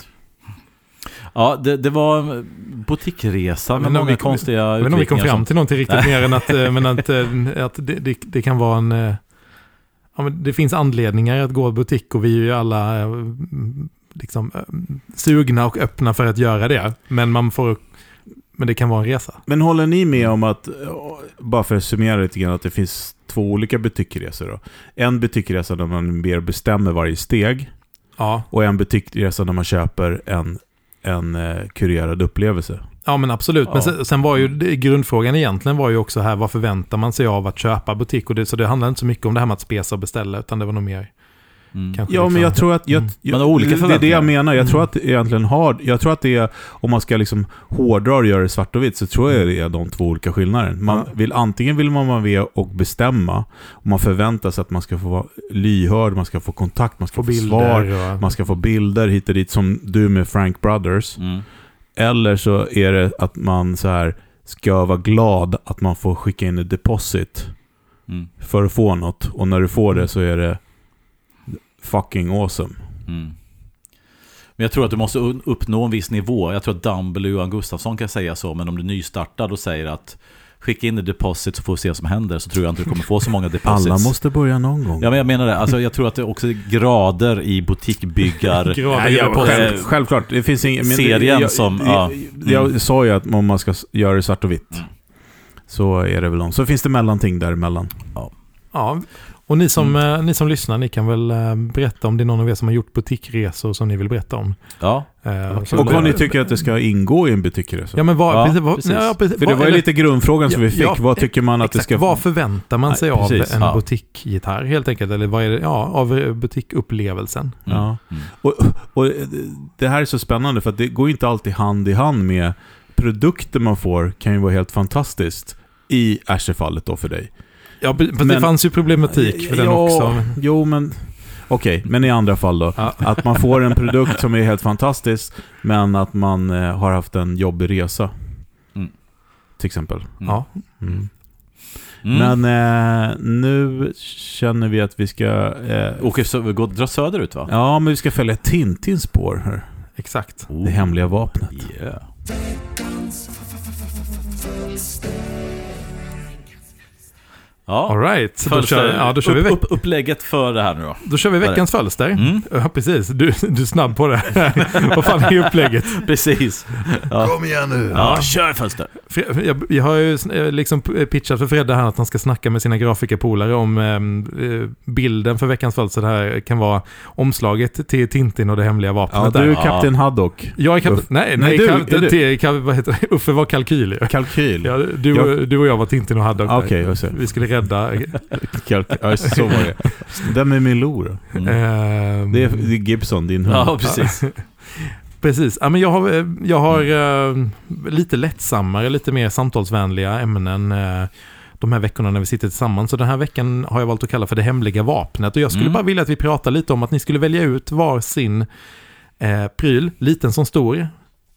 Ja, det, det var en boutiqueresa med
Men om
många
vi-
konstiga
inte om vi kom fram till någonting riktigt mer än att, eh, men att, eh, att det, det, det kan vara en... eh, Ja, men det finns anledningar att gå i butik och vi är ju alla liksom, eh, sugna och öppna för att göra det. Men man får... Men det kan vara en resa.
Men håller ni med om att, bara för att summera lite grann, att det finns två olika butikresor då? En butikresa där man mer bestämmer varje steg
Ja,
och en butikresa där man köper en, en eh, kurerad upplevelse.
ja men absolut. Men
Ja.
sen, sen var ju det, grundfrågan egentligen var ju också här, vad förväntar man sig av att köpa butik? Och det, så det handlar inte så mycket om det här med att spesa och beställa, utan det var nog mer
Mm.
Ja, men
liksom-
jag tror att... Jag,
Mm.
jag,
har olika
det är det jag menar. Jag tror
Mm.
att det egentligen har... Jag tror att det är... Om man ska liksom hårdra och göra det svart och vitt så tror jag det är de två olika skillnaderna. Man
Ja.
vill, antingen vill man vara med och bestämma och man förväntar sig att man ska få vara lyhörd, man ska få kontakt, man ska
Få
få,
bilder
svar,
och...
man ska få bilder hit och dit som du med Frank Brothers.
Mm.
Eller så är det att man så här ska vara glad att man får skicka in ett deposit
Mm.
för att få något. Och när du får det så är det fucking awesome.
Mm. Men jag tror att du måste uppnå en viss nivå. Jag tror att Dumble och Johan Gustafsson kan säga så, men om du är nystartad och säger att skicka in ett deposit så får vi se vad som händer, så tror jag inte du kommer få så många deposits.
Alla måste börja någon gång.
Ja, men jag menar det. Alltså, jag tror att det också är grader i butikbyggar...
Grader
jag,
deposit.
själv, självklart, det finns ingen...
Serien
jag,
som-
Jag,
ja.
jag, sa ju att om man ska göra det svart och vitt.
Mm.
Så är det väl om. Så finns det mellanting däremellan.
Ja, och ni som,
Mm.
eh, ni som lyssnar, ni kan väl eh, berätta om det är någon av er som har gjort butikresor som ni vill berätta om.
Ja,
Eh,
Och vad ni tycker att det ska ingå i en butikresor.
Ja, men vad...
Ja,
precis, vad,
precis.
ja, precis,
För det var ju
eller-
lite grundfrågan som vi fick.
ja,
vad tycker man att
Exakt,
det ska...
vad förväntar man sig
Nej,
av en
ja.
butikgitarr helt enkelt? Eller vad är det, ja, av eh, butikupplevelsen?
Mm.
Ja.
Mm.
Och, och det här är så spännande för att det går inte alltid hand i hand med produkter man får kan ju vara helt fantastiskt. I Asher-fallet då för dig.
Ja, fast det
Men-
fanns ju problematik för den
ja,
också.
Jo, men... Okej, men i andra fall då.
Ja.
Att man får en produkt som är helt fantastisk, men att man eh, har haft en jobbig resa.
Mm.
Till exempel.
Mm.
Ja.
Mm.
Mm.
Men eh, nu känner vi att vi ska... Eh,
Åker sö- gå, dra söderut va?
ja, men vi ska följa Tintins spår här.
Exakt.
Oh.
Det hemliga vapnet.
Yeah. Ja.
All right, så då kör, ja, då, kör vi
upp,
veck,
upp, upplägget för det här nu då.
då kör vi veckans fölster.
Mm.
Ja, precis. Du, du är snabb på det. Vad fan är upplägget?
Precis. Ja.
Kom igen nu!
Ja, kör Fölster.
Jag, jag har ju liksom pitchat för Fredde här att han ska snacka med sina grafikerpolare om eh, bilden för veckans fölster. Det här kan vara omslaget till Tintin och det hemliga vapnet.
Ja,
där.
du är
Ja.
Kapten Haddock.
Jag är kap-
Uff.
Nej, nej,
Nej, du-
kap- till, kap- vad heter det? Uffe var kalkyl.
Kalkyl.
Ja, du, och- du och jag var Tintin och Haddock.
Okej, jag ser.
Vi skulle
Kalkyl. Ja, så var det. Vem är Milou då?
Mm.
ehm,
Det är, det är Gibson, din hund.
Ja, precis.
Precis. Ja, men jag har, jag har eh, lite lättsammare, lite mer samtalsvänliga ämnen eh, de här veckorna när vi sitter tillsammans. Så den här veckan har jag valt att kalla för det hemliga vapnet. Och jag skulle
Mm.
bara vilja att vi pratar lite om att ni skulle välja ut var sin eh, pryl, liten som stor,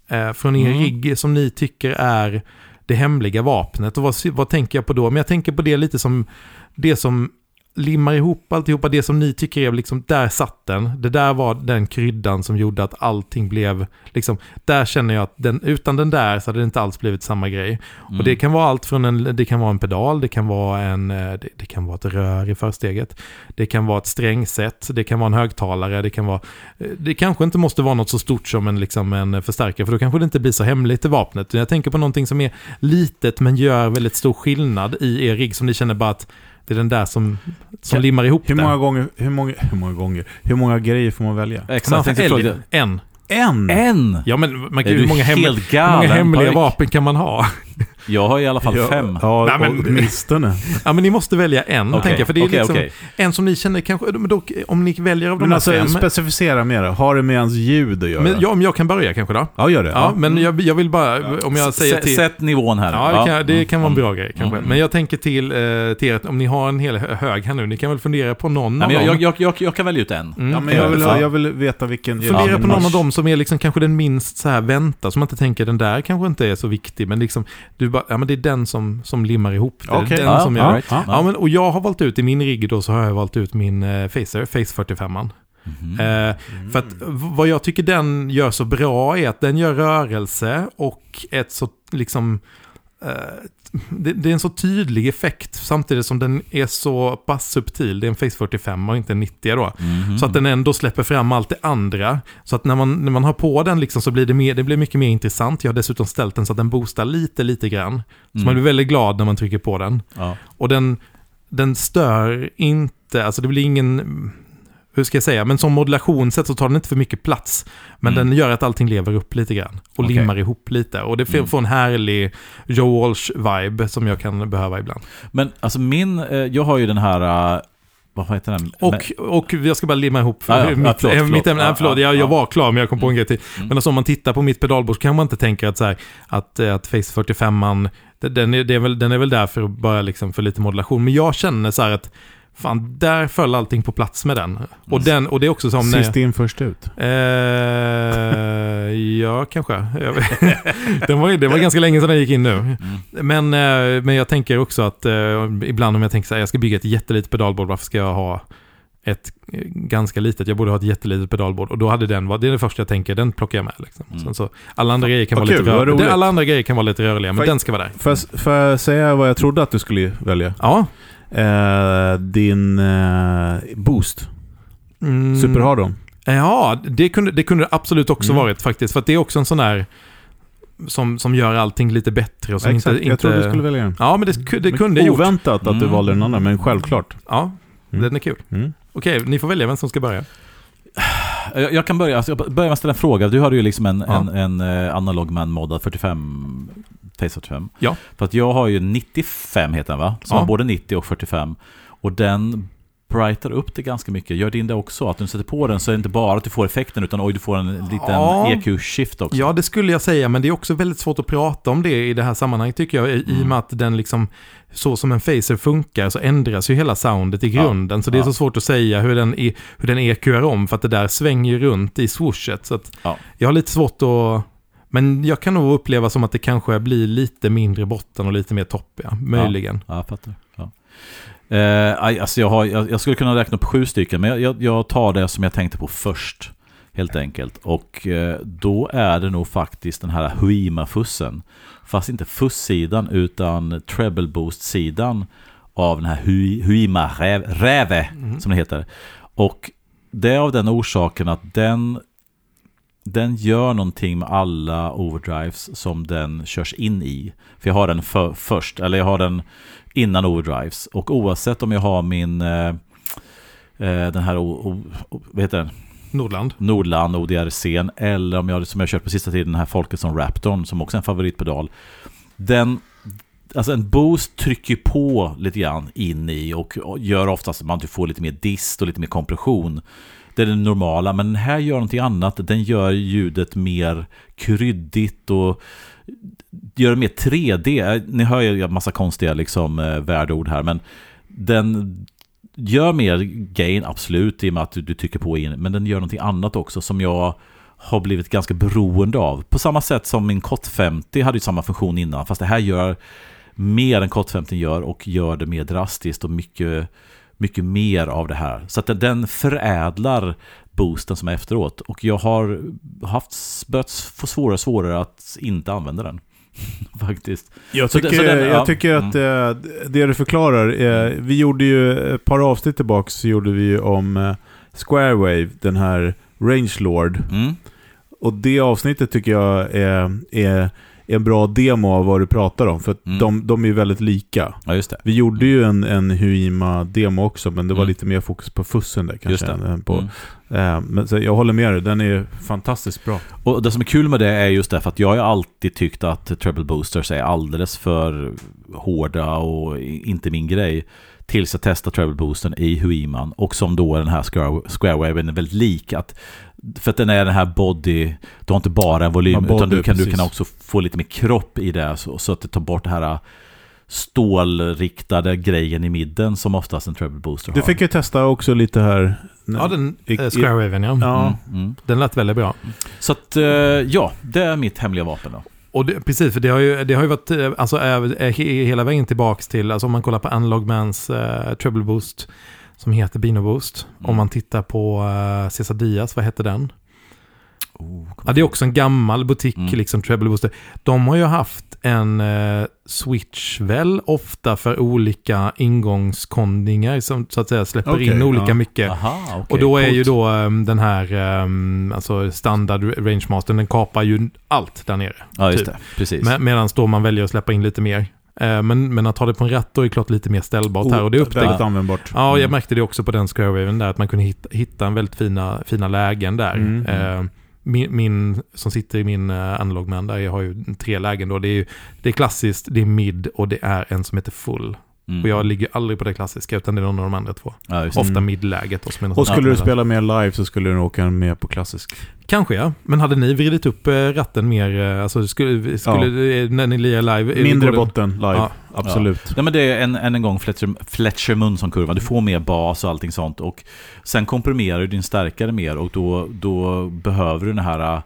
eh, från er
Mm.
rigg som ni tycker är det hemliga vapnet. Och vad, vad tänker jag på då? Men jag tänker på det lite som det som limmar ihop alltihopa, det som ni tycker är liksom, där satt den. Det där var den kryddan som gjorde att allting blev, liksom, där känner jag att den, utan den där så hade det inte alls blivit samma grej.
Mm.
Och det kan vara allt från en, det kan vara en pedal, det kan vara en, eh, det, det kan vara ett rör i försteget, det kan vara ett strängset, det kan vara en högtalare, det kan vara, eh, det kanske inte måste vara något så stort som en, liksom en förstärkare, för då kanske det inte blir så hemligt i vapnet. Jag tänker på någonting som är litet men gör väldigt stor skillnad i er rigg som ni känner bara att det är den där som, som
Kan-
limmar ihop
Hur många gånger, hur många, hur många gånger, hur många grejer får man välja?
Exakt,
Man får älg- en.
En!
En!
Ja men man
du
hur många, hem,
helt
hur många hemliga vapen kan man ha?
Jag har i alla fall
Ja,
fem.
Ja,
Nej, men-
åtminstone.
Ja men ni måste välja en,
Okej,
tänker jag. För det är
okej,
liksom
okej.
en som ni känner kanske, men dock, om ni väljer av de
Men
här
alltså,
fem.
specificera mer. Har det med ens ljud att göra?
Men, ja, om jag kan börja kanske då?
ja, gör det.
Ja, men jag, jag vill bara, om jag säger
S-
till...
Sätt nivån här.
Ja, det kan, det kan vara en
Mm.
bra grej kanske.
Mm.
Men jag tänker till, eh, till er om ni har en hel hög här nu, ni kan väl fundera på någon
Nej,
av
men jag,
dem.
jag, jag, jag kan välja ut en.
Mm,
Ja, men jag vill, jag vill veta vilken...
Fundera på någon av dem som är liksom kanske den minst så här vänta, som man inte tänker den där kanske inte är så viktig, men liksom, du bara, ja men det är den som, som limmar ihop det.
Okej.
Den
Ja,
som jag,
right.
Ja.
ja, men, och jag har valt ut i min rigg då så har jag valt ut min eh, Facer, Face 45
Mhm.
eh, För att v- vad jag tycker den gör så bra är att den gör rörelse och ett så liksom eh, det, det är en så tydlig effekt samtidigt som den är så pass subtil. Det är en Face 45 och inte en 90 då.
Mhm.
Så att den ändå släpper fram allt det andra. Så att när man, när man har på den liksom så blir det, mer, det blir mycket mer intressant. Jag har dessutom ställt den så att den boostar lite, lite grann. Så
Mm.
man blir väldigt glad när man trycker på den.
Ja.
Och den, den stör inte, alltså det blir ingen, hur ska jag säga, men som modulationssätt så tar den inte för mycket plats. Men
Mm.
den gör att allting lever upp lite grann. Och
Okej.
limmar ihop lite. Och det får
Mm.
får en härlig Joe Walsh-vibe som jag kan behöva ibland.
Men alltså min, eh, jag har ju den här, eh, vad heter den?
Och, och jag ska bara limma ihop
Ja, ja, ja,
mitt,
förlåt,
eh,
förlåt.
mitt ämne.
Ja,
Ja, förlåt,
ja,
jag, jag
ja.
var klar men jag kom på en grej till.
Mm.
Men alltså om man tittar på mitt pedalbord så kan man inte tänka att, så här, att, eh, att Face 45 den är, det är väl, den är väl där för att bara liksom för lite modulation. Men jag känner så här att fan, där föll allting på plats med den. Och, den, och det är också som... när-
Sist in först ut.
Eh, ja, kanske. Den var, det var ganska länge sedan jag gick in nu.
Mm.
Men, eh, men jag tänker också att eh, ibland om jag tänker så här, jag ska bygga ett jättelitet pedalbord, varför ska jag ha ett eh, ganska litet, jag borde ha ett jättelitet pedalbord. Och då hade den, det är det första jag tänker, den plockar jag med. Liksom.
Mm.
Sen så, alla, andra grejer kan vara lite
kul,
rörliga. Alla andra grejer kan vara lite rörliga, men
jag-
den ska vara där.
Får jag säga vad jag trodde att du skulle välja?
Ja.
Eh, din eh, Boost.
Mm,
Superhardon.
Ja, det kunde det kunde absolut också
Mm.
varit faktiskt. För att det är också en sån där som, som gör allting lite bättre. Och som
Exakt,
inte, inte,
jag trodde du skulle välja den.
Ja, men det, det
Men
kunde jag gjort.
Oväntat att du
Mm.
valde den andra, men självklart.
Ja,
Mm.
den är kul.
Mm.
Okej, ni får välja vem som ska börja.
Jag, jag kan börja, alltså, jag börjar med att ställa en fråga. Du hade ju liksom en,
Ja.
en, en eh, analog man modad 45, Face 45.
Ja.
För att jag har ju 95 heter den va? Som
Ja.
har både 90 och 45. Och den brightar upp det ganska mycket. Gör din det också? Att du sätter på den så är det inte bara att du får effekten utan oj, du får en liten
Ja.
EQ-shift också.
Ja, det skulle jag säga, men det är också väldigt svårt att prata om det i det här sammanhanget tycker jag. I, i och
Mm.
med att den liksom, så som en phaser funkar så ändras ju hela soundet i
Ja.
grunden. Så det är
Ja.
så svårt att säga hur den, hur den EQar om, för att det där svänger runt i swooshet. Så att
Ja.
jag har lite svårt att... Men jag kan nog uppleva som att det kanske blir lite mindre botten och lite mer topp, ja. Möjligen.
Ja, jag fattar. Ja. Eh, alltså jag, har, jag, jag skulle kunna räkna upp sju stycken, men jag, jag, tar det som jag tänkte på först. Helt enkelt. Och eh, då är det nog faktiskt den här Huima-fussen. Fast inte fuss-sidan utan treble boost-sidan av den här Hui- Huima Räv- Räve,
Mm.
som det heter. Och det är av den orsaken att den, den gör någonting med alla overdrives som den körs in i. För jag har den för, först, eller jag har den innan overdrives. Och oavsett om jag har min, eh, eh, den här, o, o, vad heter den?
Nordland.
Nordland ODRC eller om jag som jag kört på sista tiden den här Folkesson Raptorn som också är en favoritpedal. Den Alltså en boost trycker på lite grann in i och gör oftast att man får lite mer dist och lite mer kompression. Det är det normala, men den här gör någonting annat. Den gör ljudet mer kryddigt och gör det mer 3D. Ni hör ju en massa konstiga liksom, eh, värdeord här, men den gör mer gain, absolut, i och med att du, du trycker på in, men den gör någonting annat också som jag har blivit ganska beroende av. På samma sätt som min Cot 50 hade ju samma funktion innan, fast det här gör mer än Cot 50 gör och gör det mer drastiskt och mycket, mycket mer av det här. Så att den- förädlar boosten som är efteråt. Och jag har haft börjat få svårare och svårare att inte använda den. Faktiskt.
Jag tycker,
så den- ja,
jag tycker att eh, det du förklarar, eh, vi gjorde ju ett par avsnitt tillbaka så gjorde vi ju om eh, Squarewave, den här Range Lord.
Mm.
Och det avsnittet tycker jag är, är en bra demo av vad du pratar om, för
Mm.
de, de är ju väldigt lika.
Ja, just det.
Vi gjorde ju en, en Huima-demo också, men det var
Mm.
lite mer fokus på fussen där kanske. Än- på,
Mm.
eh, men så jag håller med dig, den är fantastiskt bra.
Och det som är kul med det är just därför att jag har alltid tyckt att treble boosters är alldeles för hårda och inte min grej. Tills jag testade treble boostern i Huiman och som då är den här square, squarewaven är väldigt lik. Att, för att den är den här body, du har inte bara en volym
body,
utan du kan, du kan också få lite mer kropp i det så, så att det tar bort det här stålriktade grejen i midden som oftast en treble booster
Du
har.
fick ju testa också lite här.
Ja, den eh, Squarewaven ja.
Ja,
Mm, mm.
Den lät väldigt bra.
Så att, eh, ja, det är mitt hemliga vapen då.
Och det, precis, för det har ju, det har ju varit, eh, alltså är he- hela vägen tillbaks till, alltså om man kollar på Analog Mans eh, Treble Boost, som heter Bino Boost.
Mm.
Om man tittar på eh, Cesar Diaz, vad hette den?
Oh,
Ja, det är också en gammal butik,
Mm.
liksom Treble Booster. De har ju haft en eh, switch väl ofta för olika ingångskondingar som så att säga släpper
Okej,
in olika
ja.
mycket.
Aha, okej,
Och då är
coolt.
ju då ehm, den här ehm, alltså standard range master, den kapar ju allt där nere.
Ja, just
typ.
det. Precis.
Med, Medan då man väljer att släppa in lite mer. Eh, men, men att ha det på en ratt då är klart lite mer ställbart här. Och det upptäckte
väldigt användbart.
Ja, jag
Mm.
märkte det också på den squarewaven där, att man kunde hitta, hitta en väldigt fina, fina lägen där.
Mm.
Eh, min, min, som sitter i min eh, analogman, där, jag har ju tre lägen då. Det är, ju, det är klassiskt, det är mid och det är en som heter full.
Mm.
Och jag ligger aldrig på det klassiska, utan det är någon av de andra två.
ja.
Ofta
Mm.
midläget. Och,
Och skulle du spela mer live så skulle du åka med på klassisk.
Kanske ja, men hade ni vridit upp eh, ratten mer, eh, alltså skulle, skulle eh, när ni lirar live?
Mindre botten live,
Ja.
absolut.
Ja, men det är en, än en gång Fletcher, Fletcher Munson-kurvan. Du får mer bas och allting sånt. Och sen komprimerar du din stärkare mer och då, då behöver du den här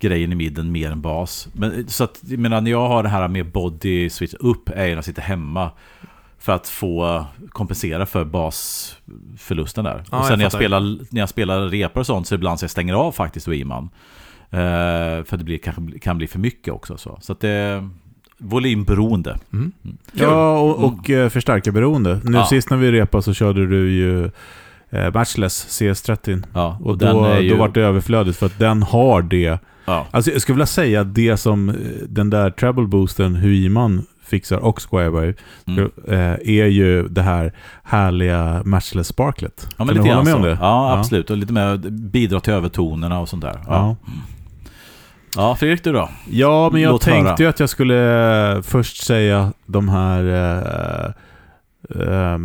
grejen i midden mer än bas. Men, så att, jag menar, när jag har det här med body switch upp är när jag sitter hemma. För att få kompensera för basförlusten där.
Ja,
och sen
jag
när jag, spelar, när jag spelar repar och sånt så ibland så jag stänger av faktiskt Wiman. Uh, för det blir, kanske kan bli för mycket också. Så, så att det är volymberoende.
Mm.
Ja, och, och mm. förstärkarberoende. Nu
Ja.
sist när vi repade så körde du ju eh, Matchless CS30.
Ja,
Och
den
då,
ju-
då var det överflödigt för att den har det.
Ja.
Alltså jag skulle vilja säga det som eh, den där treble boosten Huiman fixar och Squarewave
Mm.
eh, är ju det här härliga Matchless Sparklet.
Ja, men
kan
lite
du hålla med
så.
om det?
Ja, absolut. Och lite mer bidra till övertonerna och sånt där. Ja,
Ja.
ja Fredrik du då?
Ja, men jag
Låt
tänkte
höra.
ju att jag skulle eh, först säga de här uh, uh,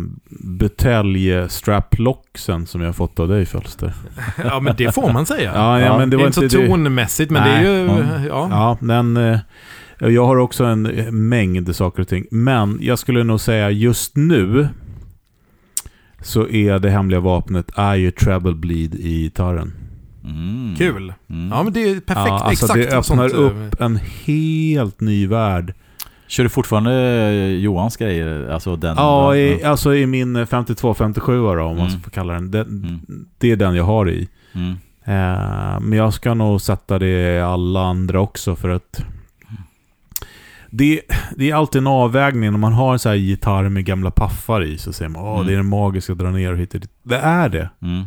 butelj straplocksen som jag har fått av dig Fölster.
Ja, men det får man säga.
Ja, ja,
Ja,
men det
det är
var
inte så
det.
tonmässigt, men
Nej.
det är ju...
Ja.
Ja.
Ja, men eh, jag har också en mängd saker och ting. Men jag skulle nog säga just nu så är det hemliga vapnet är ju treble bleed i gitarren.
Mm.
Kul.
Mm.
Ja, men det är perfekt.
Ja, alltså
Exakt
det
vad sånt,
öppnar
eh,
upp en helt ny värld.
Kör du fortfarande eh, Johans grejer? Alltså den?
Ja, i, alltså i min 52-57 då, om man
Mm.
ska få kalla den. den
Mm.
Det är den jag har i.
Mm.
Eh, men jag ska nog sätta det i alla andra också för att Det, det är alltid en avvägning. När man har en så här gitarr med gamla paffar i så säger man att
Mm.
det är den magiska dra ner och hit och dit. Det är det.
Mm.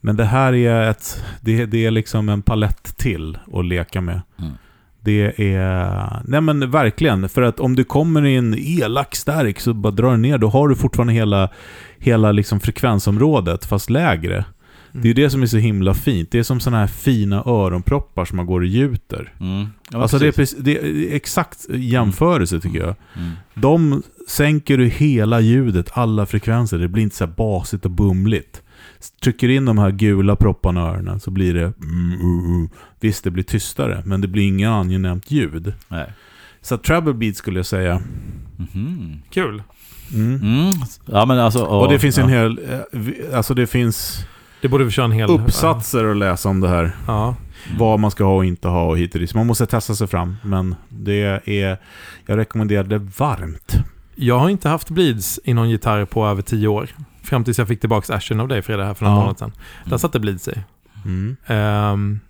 Men det här är ett... Det, det är liksom en palett till att leka med.
Mm.
Det är... Nej men verkligen. För att om du kommer i en elak stärk så bara drar du ner. Då har du fortfarande hela, hela liksom frekvensområdet fast lägre. Det är det som är så himla fint. Det är som sådana här fina öronproppar som man går och gjuter.
Mm. Ja,
alltså det är,
precis.
det är exakt jämförelse tycker jag.
Mm.
De sänker du hela ljudet, alla frekvenser. Det blir inte så här basigt och bumligt. Trycker in de här gula propparna i öronen så blir det... Mm, uh, uh. Visst, det blir tystare, men det blir inget angenämt ljud.
Nej.
Så treble beat skulle jag säga.
Mhm.
Kul.
Mm.
Mm. Ja, men alltså,
Och det finns
ja.
en hel... eh, Alltså det finns
Det borde vi köra en hel...
uppsatser att läsa om det här.
Ja.
Vad man ska ha och inte ha och hit och dit. Man måste testa sig fram. Men det är... Jag rekommenderar det varmt.
Jag har inte haft bleeds i någon gitarr på över tio år. Fram tills jag fick tillbaka Ashen av dig Frida här för någon
Ja.
månad sedan. Där satte bleeds i.
Mm.
Ehm,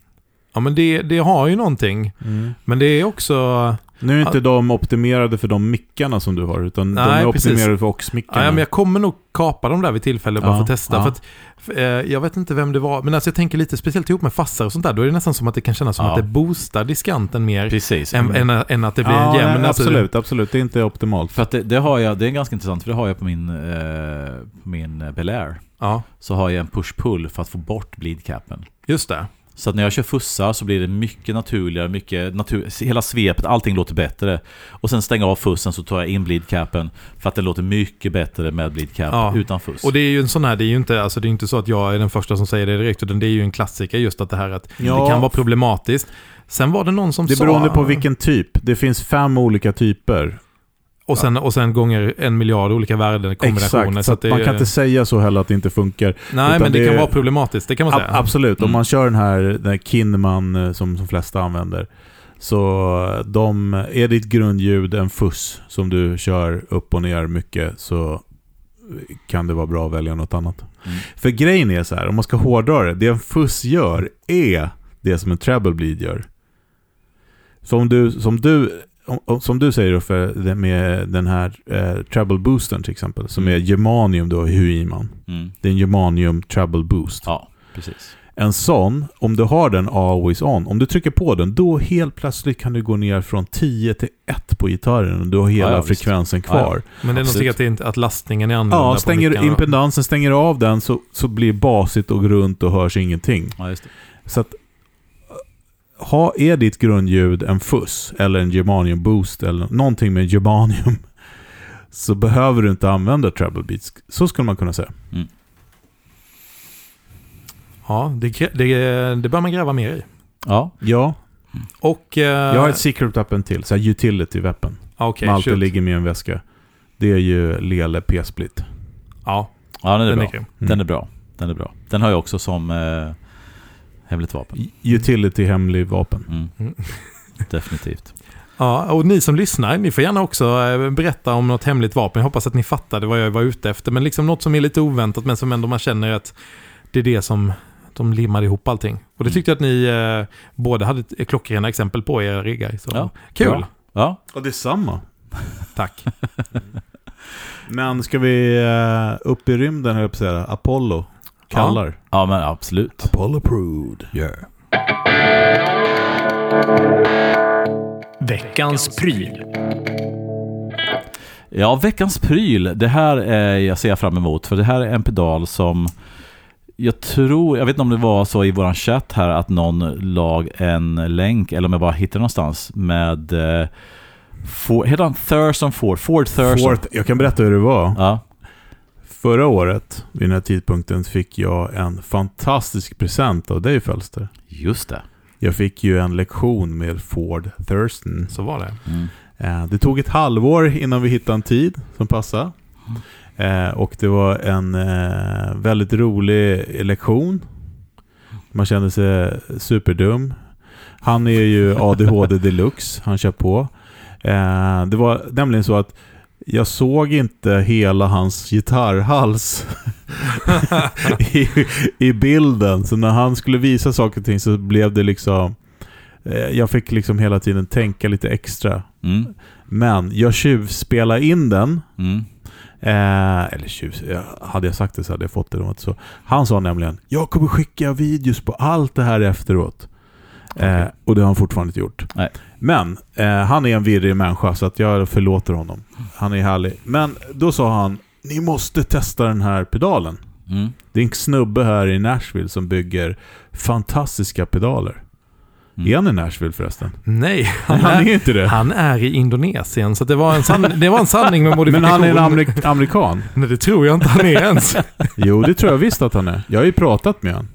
ja men det, det har ju någonting.
Mm.
Men det är också...
Nu är inte de optimerade för de mickarna som du har, utan de
Nej,
är
precis.
optimerade för aux-mickarna.
Ja, men jag kommer nog kapa dem där vid tillfälle bara
Ja,
för att testa.
ja.
För att, för, eh, jag vet inte vem det var, men alltså jag tänker lite speciellt ihop med fassar och sånt där. Då är det nästan som att det kan kännas som
Ja.
att det boostar diskanten mer
Precis.
än, än, än att det blir en jämn...
nej, absolut, absolut. Det är inte optimalt.
För att det, det har jag, det är ganska intressant, för det har jag på min, eh, min Bel Air.
Ja,
Så har jag en push-pull för att få bort bleedcapen.
just det.
Så att när jag kör fussar så blir det mycket naturligare, mycket natur, hela svepet, allting låter bättre. Och sen stänga av fussen så tar jag in bleedcapen för att det låter mycket bättre med bleedcap
Ja.
utan fuss.
Och det är ju en sån här, det är ju inte, alltså det är inte så att jag är den första som säger det direkt, utan det är ju en klassiker just att det här att
Ja.
det kan vara problematiskt. Sen var det någon som
Det
sa...
beror på vilken typ. Det finns fem olika typer.
Och sen, och sen gånger en miljard olika värden, kombinationer.
Exakt,
så
så
det,
man kan inte säga så heller att det inte funkar.
Nej, men det,
det-
kan vara problematiskt, det kan man säga.
absolut, om
Mm.
man kör den här, den här Kinman eh, som de flesta använder. Så de, är ditt grundljud en fuss som du kör upp och ner mycket så kan det vara bra att välja något annat.
Mm.
För grejen är så här, om man ska hårdra det, det en fuss gör är det som en treble bleed gör. Som du, som du, om- om- som du säger Uffe, med den här eh, treble boosten till exempel, som är germanium då, Huiman.
Mm.
Det är en germanium treble boost.
Ja, precis.
En sån, om du har den always on, om du trycker på den, då helt plötsligt kan du gå ner från 10 till 1 på gitarren och du har hela
Ja, ja, visst.
frekvensen
Ja, ja.
kvar.
men det är säkert inte att lastningen är annorlunda.
Ja,
på
stänger impedansen, stänger av den så, så blir basigt och runt och hörs ingenting.
Ja, just det.
Så att ha, är ditt grundljud en fuss eller en germanium boost eller någonting med germanium så behöver du inte använda treble beats. Så skulle man kunna säga.
Ja, det, det, det bör man gräva mer i.
Ja,
Ja,
Och... Eh,
jag har ett secret weapon till, så här utility weapon.
Okej,
som alltid
shoot.
ligger med i en väska. Det är ju Lele P-split.
Ja,
ja den är
den
bra.
är.
Mm.
Den är bra. Den är bra. Den har jag också som eh, hemligt vapen.
Utility hemlig vapen.
Mm.
Mm.
Definitivt.
Ja, och ni som lyssnar, ni får gärna också eh, berätta om något hemligt vapen. Jag hoppas att ni fattade vad jag var ute efter. Men liksom något som är lite oväntat, men som ändå man känner att det är det som de limmar ihop allting. Och det tyckte jag att ni eh, båda hade klockrena exempel på i era riggar. Så
Ja.
kul!
Bra. Ja,
Och det är samma.
Tack.
Men ska vi eh, upp i rymden, höll jag på att säga. Apollo kallar.
ja men absolut.
Apollo approved.
Yeah.
Veckans pryl.
Ja, veckans pryl. Det här är, jag ser fram emot. För det här är en pedal som jag tror, jag vet inte om det var så i våran chatt här att någon lag en länk, eller om jag bara hittade någonstans med eh, For, heter han Thurston Ford? Ford Thurston?
Fort, jag kan berätta hur det var.
Ja.
Förra året, vid den här tidpunkten, fick jag en fantastisk present av dig Fölster.
Just det.
Jag fick ju en lektion med Ford Thurston.
Så var det.
Mm.
Eh, Det tog ett halvår innan vi hittade en tid som passade. Eh, och det var en eh, väldigt rolig lektion. Man kände sig superdum. Han är ju ADHD deluxe, han kör på. Det var nämligen så att jag såg inte hela hans gitarrhals i, i bilden. Så när han skulle visa saker och ting så blev det liksom... Eh, jag fick liksom hela tiden tänka lite extra.
Mm.
Men jag tjuvspelade in den.
Mm.
Eh, eller tjuv, ja, hade jag sagt det så hade jag fått det. så. Han sa nämligen, jag kommer skicka videos på allt det här efteråt. Eh, och det har han fortfarande inte gjort.
Nej.
Men eh, han är en virrig människa så att jag förlåter honom. Han är härlig. Men då sa han, ni måste testa den här pedalen.
Mm.
Det är en snubbe här i Nashville som bygger fantastiska pedaler.
Mm.
Är han i Nashville förresten?
Nej,
Han,
han,
är
är,
inte det.
han är i Indonesien. Så det var en, sann, det var en sanning med
Men
modifikation.
han är en amerik- amerikan.
Nej, det tror jag inte han är ens.
Jo, det tror jag visst att han är. Jag har ju pratat med honom.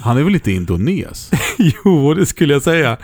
Han är väl inte indones?
jo, det skulle jag säga.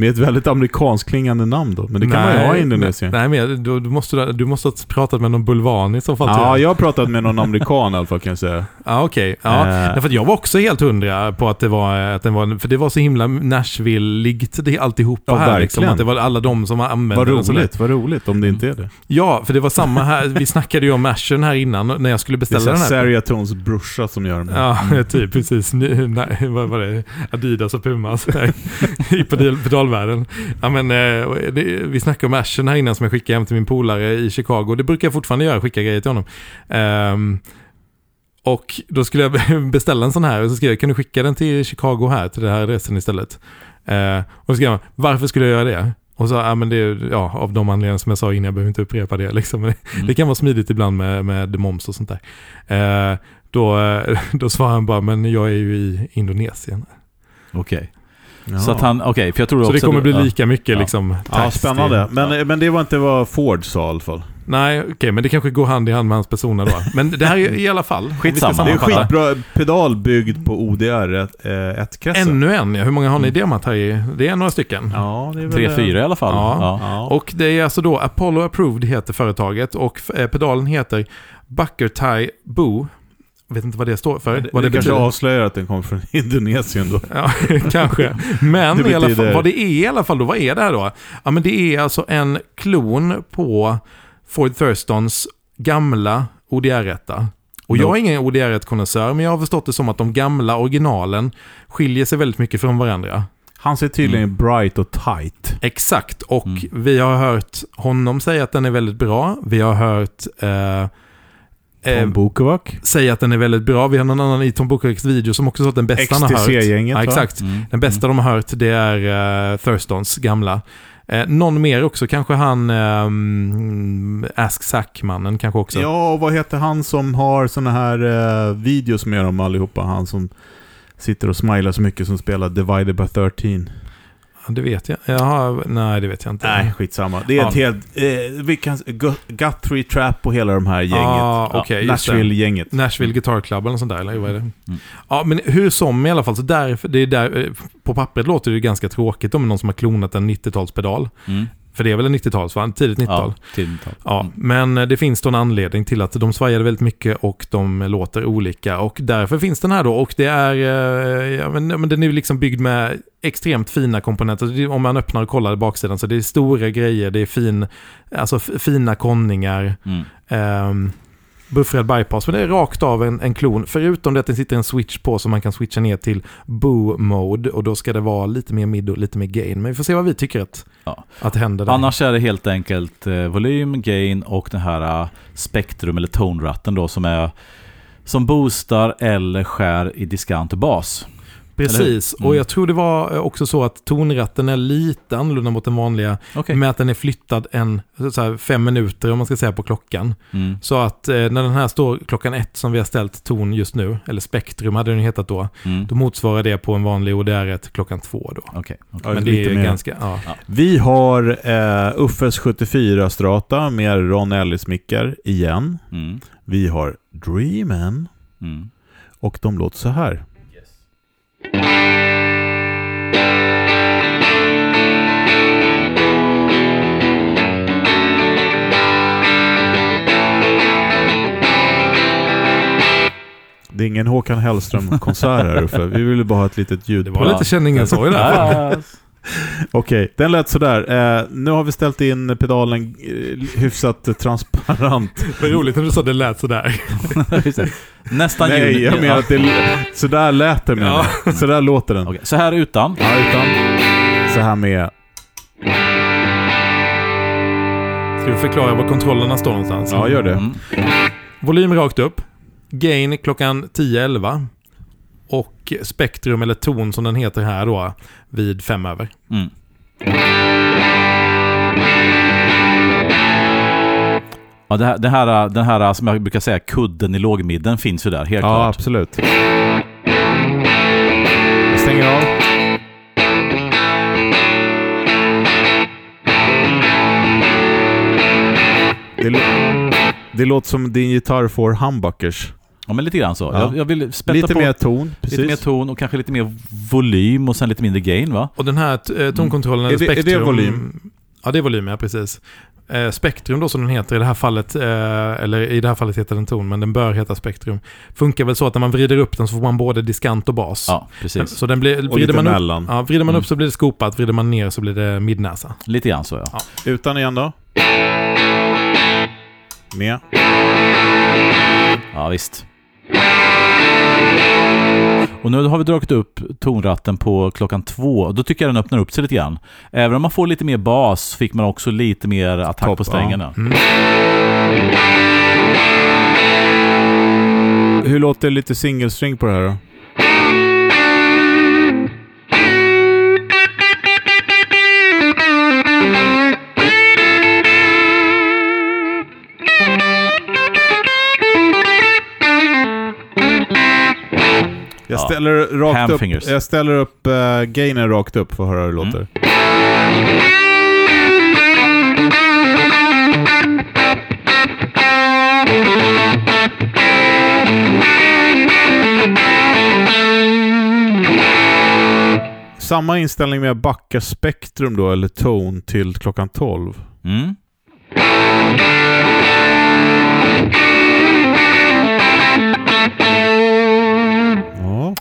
Med ett väldigt amerikansk-klingande namn då. Men det kan man ju ha i Indonesien.
Nej, men du, du, måste, du måste ha pratat med någon bulvan i så fall.
Ja,
jag.
har pratat med någon amerikan i alla fall kan jag säga.
Ja, okej. Ja,
Eh.
att jag var också helt hundra på att det var, att den var, för det var så himla Nashville-ligt det alltihopa
Ja,
här. Liksom,
verkligen.
att det var alla de som använde
Vad
den.
roligt, vad roligt om det inte är det.
Ja, för det var samma här. Vi snackade ju om Ashern här innan när jag skulle
Det är
beställa den här.
Seriatons brorsa som gör det.
Ja, typ precis. Nej, vad var det? Adidas och Puma så pedalvärlden. Ja, men, eh, det, vi snackade om Ashern här innan som jag skickade hem till min polare i Chicago. Det brukar jag fortfarande göra, skicka grejer till honom. Ehm, och då skulle jag beställa en sån här och så skrev jag, kan du skicka den till Chicago här, till den här adressen istället? Eh, och så skrev jag, varför skulle jag göra det? Och så, ja men det är ja, av de anledningar som jag sa innan, jag behöver inte upprepa det liksom.
Mm.
Det kan vara smidigt ibland med, med moms och sånt där. Eh, då, då svarade han bara, men jag är ju i Indonesien.
Okej.
Ja.
Så att han, okej, för jag tror
Så det kommer bli lika mycket
Ja.
liksom
Ja, spännande. Men, men det var inte vad Ford sa i alla fall.
Nej, okej, men det kanske går hand i hand med hans persona då. Men det här är i alla fall.
Skitsamma.
Det är
sammanfatta.
skitbra pedal byggd på ODR 1-kretsen.
Ännu en, ja. Hur många har ni demat här i? Det är några stycken.
Ja, det är väl...
Tre, fyra i alla fall.
Ja.
Ja.
Ja.
Och det är alltså då Apollo Approved heter företaget och eh, pedalen heter Buckertie Boo. Vet inte vad det står för.
det,
vad
det,
det,
kanske avslöjar att den kommer från Indonesien då.
Ja, kanske. Men i alla fall, vad det är i alla fall då, vad är det här då? Ja, men det är alltså en klon på Ford Thurstons gamla ODR-etta. Och
No.
jag är ingen ODR-konnässör, men jag har förstått det som att de gamla originalen skiljer sig väldigt mycket från varandra.
Han ser tydligen bright och tight.
Exakt, och
Mm.
vi har hört honom säga att den är väldigt bra. Vi har hört eh, eh,
Tom Bukovac.
säga att den är väldigt bra. Vi har någon annan i Tom Bokovics video som också sa att den bästa han har hört.
XTC-gänget
Ja, exakt.
Mm.
Den bästa de har hört det är uh, Thurstons gamla. Eh, någon mer också, kanske han um, Ask Sack-mannen kanske också.
Ja, och vad heter han som har såna här eh, videos med dem allihopa? Han som sitter och smilar så mycket som spelar Divided by 13.
Ja, Det vet jag. Jaha, nej det vet jag inte.
Nej, skitsamma. Det är
Ja.
ett helt... Eh, vi kan, Gu- Guthrie Trap och hela de här gänget.
Ah, just det.
Nashville-gänget.
Nashville Guitar Club eller något sånt där, eller vad är det?
Mm.
Ja, men hur som i alla fall, så därför, det är där, eh, på pappret låter det ganska tråkigt om någon som har klonat en 90-talspedal.
Mm.
För det är väl en 90-tals, va? Tidigt 90-tal.
Ja, tidigt tal.
Ja,
Mm.
men eh, det finns då en anledning till att de svajade väldigt mycket och de låter olika. Och därför finns den här då. Och det är, eh, ja, men, den är ju liksom byggd med extremt fina komponenter. Om man öppnar och kollar baksidan så det är stora grejer, det är fin, alltså fina konningar.
Mm.
Um, buffrad bypass, men det är rakt av en, en klon. Förutom det att det sitter en switch på som man kan switcha ner till boo mode och då ska det vara lite mer mid och lite mer gain. Men vi får se vad vi tycker att,
Ja.
att händer där.
Annars är det helt enkelt eh, volym, gain och den här eh, spektrum eller tone-ratten då som är som boostar eller skär i diskant och bas.
Precis,
Mm.
och jag tror det var eh, också så att tonratten är lite annorlunda mot den vanliga.
Okej.
Med att den är flyttad en, så här, fem minuter om man ska säga på klockan.
Mm.
Så att eh, när den här står klockan ett som vi har ställt ton just nu, eller spektrum hade den hetat då,
Mm.
då motsvarar det på en vanlig ODR1 klockan två då.
Okej.
Ja,
Men det
lite
är
mer.
ganska, ja.
Vi har eh, Uffes 74 Strata med Ron Ellis-mickar igen.
Mm.
Vi har Dreamen
Mm.
och de låter så här. Det är ingen Håkan Hellström-konsert här Uffe. Vi ville bara ha ett litet ljud
Det
på
var lite känningen så i
Okej, den lät sådär. Eh, nu har vi ställt in pedalen eh, hyfsat transparent.
Vad roligt när du sa det lät sådär.
Nästan
Nej,
ljud.
jag menar att det... Sådär lät det menar
Ja.
Sådär låter den.
Okej, Så här utan.
Ja, utan så här med...
Ska vi förklara var kontrollerna står någonstans?
Ja, gör det.
Mm.
Volym rakt upp. Gain klockan 10-11. Och spektrum, eller ton som den heter här då, vid 5 över.
Mm. Ja, det här, det här, den här som jag brukar säga kudden i lågmidden finns ju där, helt
Ja,
klart.
absolut. Jag stänger av. Det, det låter som din gitarr får humbuckers.
Ja, men lite grann så.
Ja.
Jag, jag vill spätta
Lite
på
mer ton, precis.
lite mer ton och kanske lite mer volym och sen lite mindre gain va?
Och den här eh, tonkontrollen,
Mm. Är det- är det
spektrum...
volym?
Ja, det är volym, ja precis. Eh, spektrum då som den heter i det här fallet, eh, eller i det här fallet heter den ton, men den bör heta spektrum. Funkar väl så att när man vrider upp den så får man både diskant och bas.
Ja, precis.
Så den blir,
Och
vrider
lite
man upp,
mellan.
ja, vrider man
Mm.
upp så blir det skopat, vrider man ner så blir det midnäsa.
Lite grann så ja.
Ja.
Utan igen då. Med.
Ja, visst. Och nu har vi dragit upp tonratten på klockan två. Då tycker jag den öppnar upp sig lite grann. Även om man får lite mer bas fick man också lite mer attack
Topp,
på strängarna.
Mm.
Hur låter lite singelstring på det här då? Jag
Ja.
ställer, rakt upp, jag ställer upp uh, gainen rakt upp för att höra hur det låter. Samma inställning med att backa spektrum då, eller tone, till klockan 12.
Mm.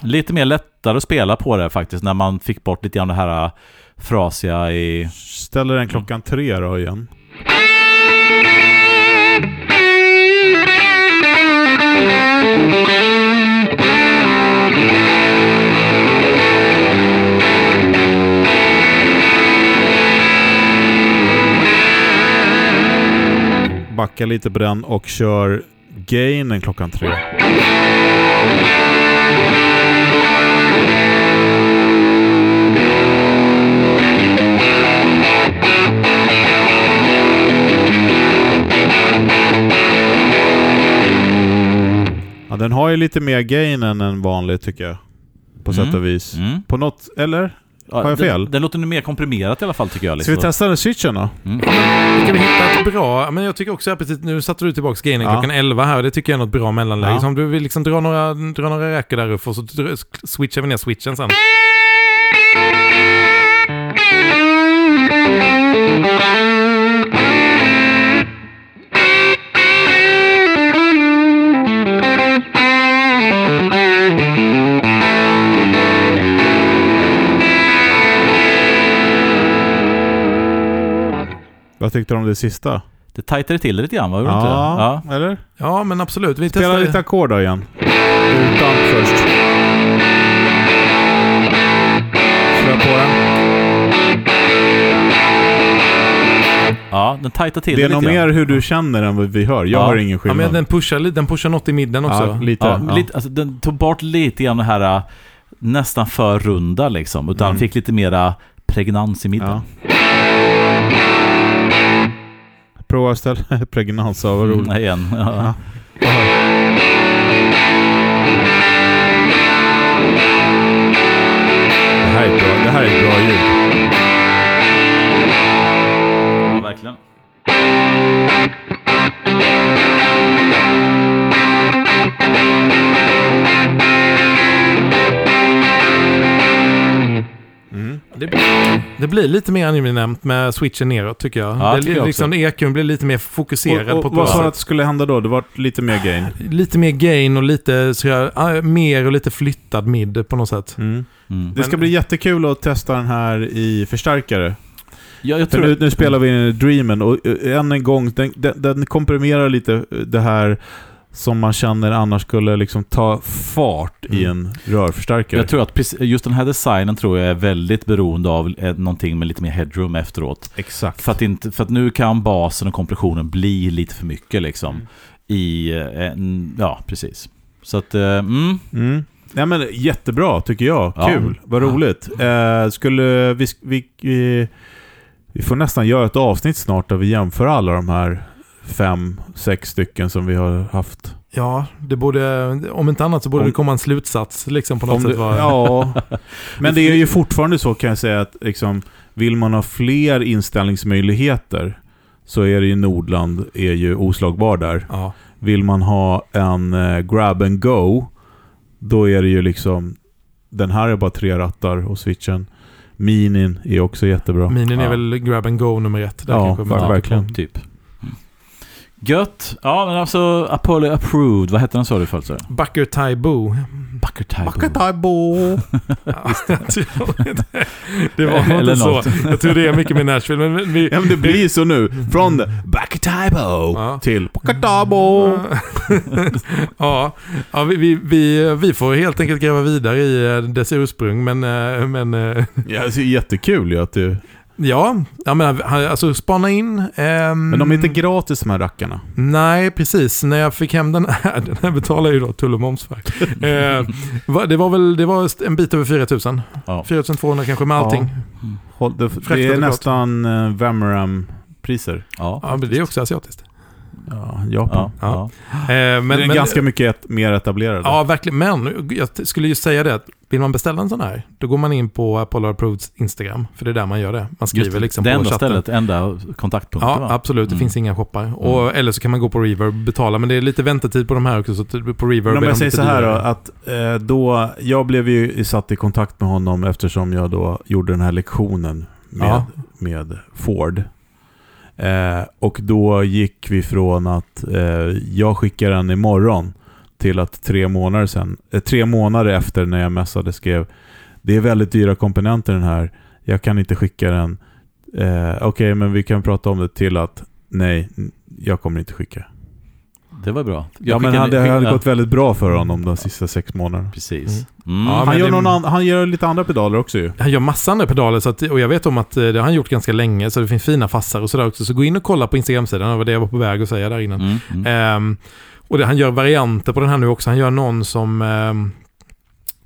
Lite mer lättare att spela på det faktiskt när man fick bort lite grann det här äh, frasiga i...
Ställer den klockan tre då igen. Backa lite på den och kör gainen klockan tre. Ja, den har ju lite mer gain än en vanlig tycker jag. På
Mm.
sätt och vis.
Mm.
På något, eller?
Ja,
Har jag fel?
Den, den låter nu mer komprimerat i alla fall tycker jag.
Ska vi testa den switchen då?
Mm.
Ska vi hitta ett bra, men jag tycker också att precis, nu satte du tillbaka gainen
Ja.
klockan 11 här och det tycker jag är något bra mellanläge.
Ja.
Så om du vill liksom dra några, dra några räkor där upp och så switchar vi ner switchen sen.
Vad tyckte du om det sista?
Det tajtade till det lite grann, va? Gjorde det inte det?
Ja,
ja.
eller?
Ja, men absolut. Vi
Spela
testar.
lite ackord då igen. Utan först. Slå på den.
ja, den tajtar till
Det
det,
är nog mer hur du känner än vad vi hör. Jag
Ja.
har ingen
Ja,
skillnad.
men den pushar, li- den pushar något i midden också.
Ja, lite.
Ja,
ja.
Lite, alltså, den tog bort lite grann det här äh, nästan för runda liksom. Utan
Mm.
fick lite mera pregnans i mitten.
Ja. Prova ställa pregnans av, vad roligt.
Mm, igen. Ja.
Ja. Det här är ett bra, det här är ett bra ljud.
ja, verkligen.
Mm.
Det, det blir lite mer angenämt med switchen neråt tycker jag.
Ja,
det,
tycker jag
liksom, EQn blir lite mer fokuserad
Och,
på
och,
ett
vad sa du att det skulle hända då? Det var lite mer gain.
Lite mer gain och lite så jag, ah, mer och lite flyttad mid på något sätt.
Mm.
Mm.
Det ska
Men-
bli jättekul att testa den här i förstärkare.
Ja, jag tror
nu, nu spelar vi in Dreamen och eh, än en gång, den, den, den komprimerar lite eh, det här som man känner annars skulle liksom ta fart i
Mm.
en rörförstärkare.
Jag tror att just den här designen tror jag är väldigt beroende av eh, någonting med lite mer headroom efteråt.
Exakt.
För att, inte, för att nu kan basen och kompressionen bli lite för mycket liksom.
Mm.
I, eh, en, ja precis. Så att, eh, mm,
Mm. Ja, men jättebra tycker jag.
Ja.
Kul. Vad roligt. Eh, skulle vi, vi, vi... Vi får nästan göra ett avsnitt snart där vi jämför alla de här fem, sex stycken som vi har haft.
Ja, det borde, om inte annat så borde
Om-
det komma en slutsats liksom på något sätt.
det-
Var,
Ja, men det är ju fortfarande så kan jag säga att liksom, vill man ha fler inställningsmöjligheter så är det ju Nordland är ju oslagbar där.
ja.
Vill man ha en eh, grab and go, då är det ju liksom den här är bara tre rattar och switchen. Minin är också jättebra.
Minin är
Ja.
väl grab and go nummer ett. Där
Ja,
kanske man-
Ja, verkligen.
typ. Gött. Ja, men alltså Apollo approved. Vad hette den sa du förut? så?
Bucker Tie Boo.
Bucker Type.
Ja, jag tror inte- det var inte så.
något.
Jag tror det är mycket med Nashville. Men vi,
Ja men det blir så nu. Från Bakataibo
Ja.
till Bakatabo.
ja, ja vi, vi, vi, vi får helt enkelt gräva vidare i eh, dess ursprung. Men, eh, men eh,
Ja, det är jättekul ju att du...
ja, jag menar, alltså spana in. ehm,
Men de är inte gratis de här rackarna.
Nej, precis. När jag fick hem den här, den här betalar jag ju då tull och moms för. Eh, det var väl det var en bit över 4000.
Ja.
4200 kanske med allting.
Håll- Det, det är nästan uh, Vamaram-priser.
Ja,
Ja, men det är också asiatiskt.
Ja, Japan.
ja,
Ja. Eh, men,
det är
men,
ganska mycket et, mer etablerade.
Ja, verkligen. Men jag skulle ju säga det vill man beställa en sån här, då går man in på Apollo Approveds Instagram. För det är där man gör det. Man skriver
Just det,
liksom
det
på
enda
chatten.
stället, enda kontaktpunkten
Ja,
va?
absolut. Det
Mm.
finns inga shoppar. Och, Eller så kan man gå på Reverb och betala. Men det är lite väntetid på de här också. Så på Reverb
Men om jag säger så här då, att eh, då, jag blev ju satt i kontakt med honom eftersom jag då gjorde den här lektionen med,
Ja.
med Ford. Eh, och då gick vi från att eh, jag skickar den imorgon till att tre månader sen, eh, tre månader efter när jag messade skrev det är väldigt dyra komponenter den här, jag kan inte skicka den. Eh, Okej, men vi kan prata om det till att nej, jag kommer inte skicka.
Det var bra. Jag
Ja, men
skickade-
det hade gått väldigt bra för honom de sista sex månaderna.
Precis. Mm.
Ja,
han, gör
det-
någon an, han gör lite andra pedaler också ju.
Han gör massa andra pedaler så att, och jag vet om att eh, det har han gjort ganska länge så det finns fina fassar och sådär också. Så gå in och kolla på Instagram-sidan, det var det jag var på väg att säga där innan.
Mm, mm.
Ehm, och det, han gör varianter på den här nu också. Han gör någon som, ehm,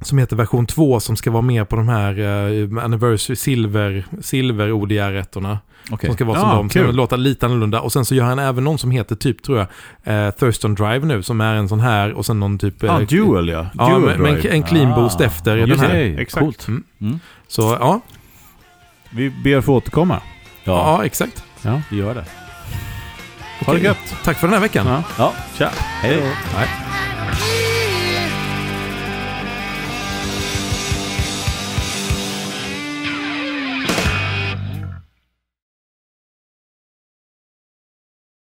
som heter version 2 som ska vara med på de här uh, Anniversary Silver, silver ODR-ettorna.
Okej.
Som ska vara
Ja,
som de, som
kul.
låta lite annorlunda. Och sen så gör han även någon som heter typ, tror jag, eh, Thurston Drive nu, som är en sån här och sen någon typ...
Ja,
eh,
dual ja.
Ja,
dual
men,
drive.
en clean boost
Ah,
efter den
just
här.
det.
Exakt.
Coolt.
Mm.
Mm.
Så ja,
Vi ber få återkomma.
ja.
Ja,
exakt.
Ja.
vi gör det.
Ha det gött.
Tack för den här veckan.
Ja.
Ja, tja. Hej då.